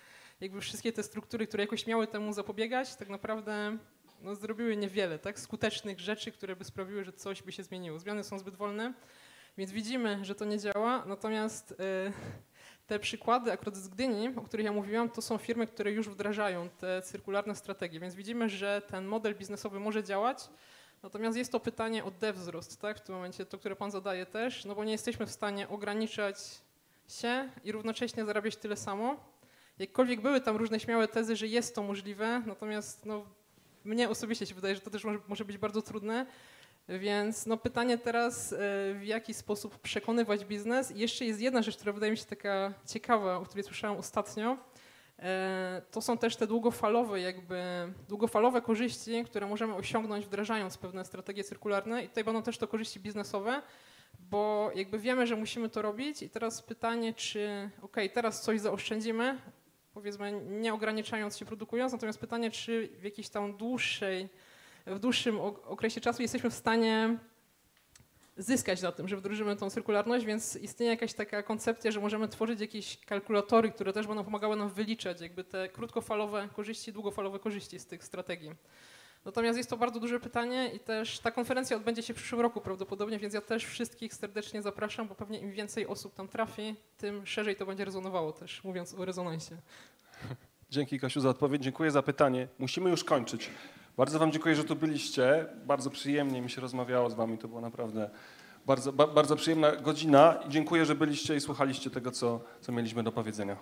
jakby wszystkie te struktury, które jakoś miały temu zapobiegać, tak naprawdę no, zrobiły niewiele, tak, skutecznych rzeczy, które by sprawiły, że coś by się zmieniło. Zmiany są zbyt wolne Więc widzimy, że to nie działa, natomiast e, te przykłady akurat z Gdyni, o których ja mówiłam, to są firmy, które już wdrażają te cyrkularne strategie, więc widzimy, że ten model biznesowy może działać, natomiast jest to pytanie o dewzrost, tak, w tym momencie, to, które Pan zadaje też, no bo nie jesteśmy w stanie ograniczać się i równocześnie zarabiać tyle samo. Jakkolwiek były tam różne śmiałe tezy, że jest to możliwe, natomiast no, mnie osobiście się wydaje, że to też może, może być bardzo trudne, więc no pytanie teraz, e, w jaki sposób przekonywać biznes. I jeszcze jest jedna rzecz, która wydaje mi się taka ciekawa, o której słyszałam ostatnio. E, To są też te długofalowe jakby, długofalowe korzyści, które możemy osiągnąć wdrażając pewne strategie cyrkularne. I tutaj będą też to korzyści biznesowe, bo jakby wiemy, że musimy to robić. I teraz pytanie, czy ok, teraz coś zaoszczędzimy, powiedzmy nie ograniczając się produkując, natomiast pytanie, czy w jakiejś tam dłuższej w dłuższym ok- okresie czasu jesteśmy w stanie zyskać na tym, że wdrożymy tą cyrkularność, więc istnieje jakaś taka koncepcja, że możemy tworzyć jakieś kalkulatory, które też będą pomagały nam wyliczać jakby te krótkofalowe korzyści, długofalowe korzyści z tych strategii. Natomiast jest to bardzo duże pytanie i też ta konferencja odbędzie się w przyszłym roku prawdopodobnie, więc ja też wszystkich serdecznie zapraszam, bo pewnie im więcej osób tam trafi, tym szerzej to będzie rezonowało też, mówiąc o rezonansie. Dzięki Kasiu za odpowiedź, dziękuję za pytanie. Musimy już kończyć. Bardzo Wam dziękuję, że tu byliście. Bardzo przyjemnie mi się rozmawiało z Wami. To była naprawdę bardzo, ba, bardzo przyjemna godzina. I dziękuję, że byliście i słuchaliście tego, co, co mieliśmy do powiedzenia.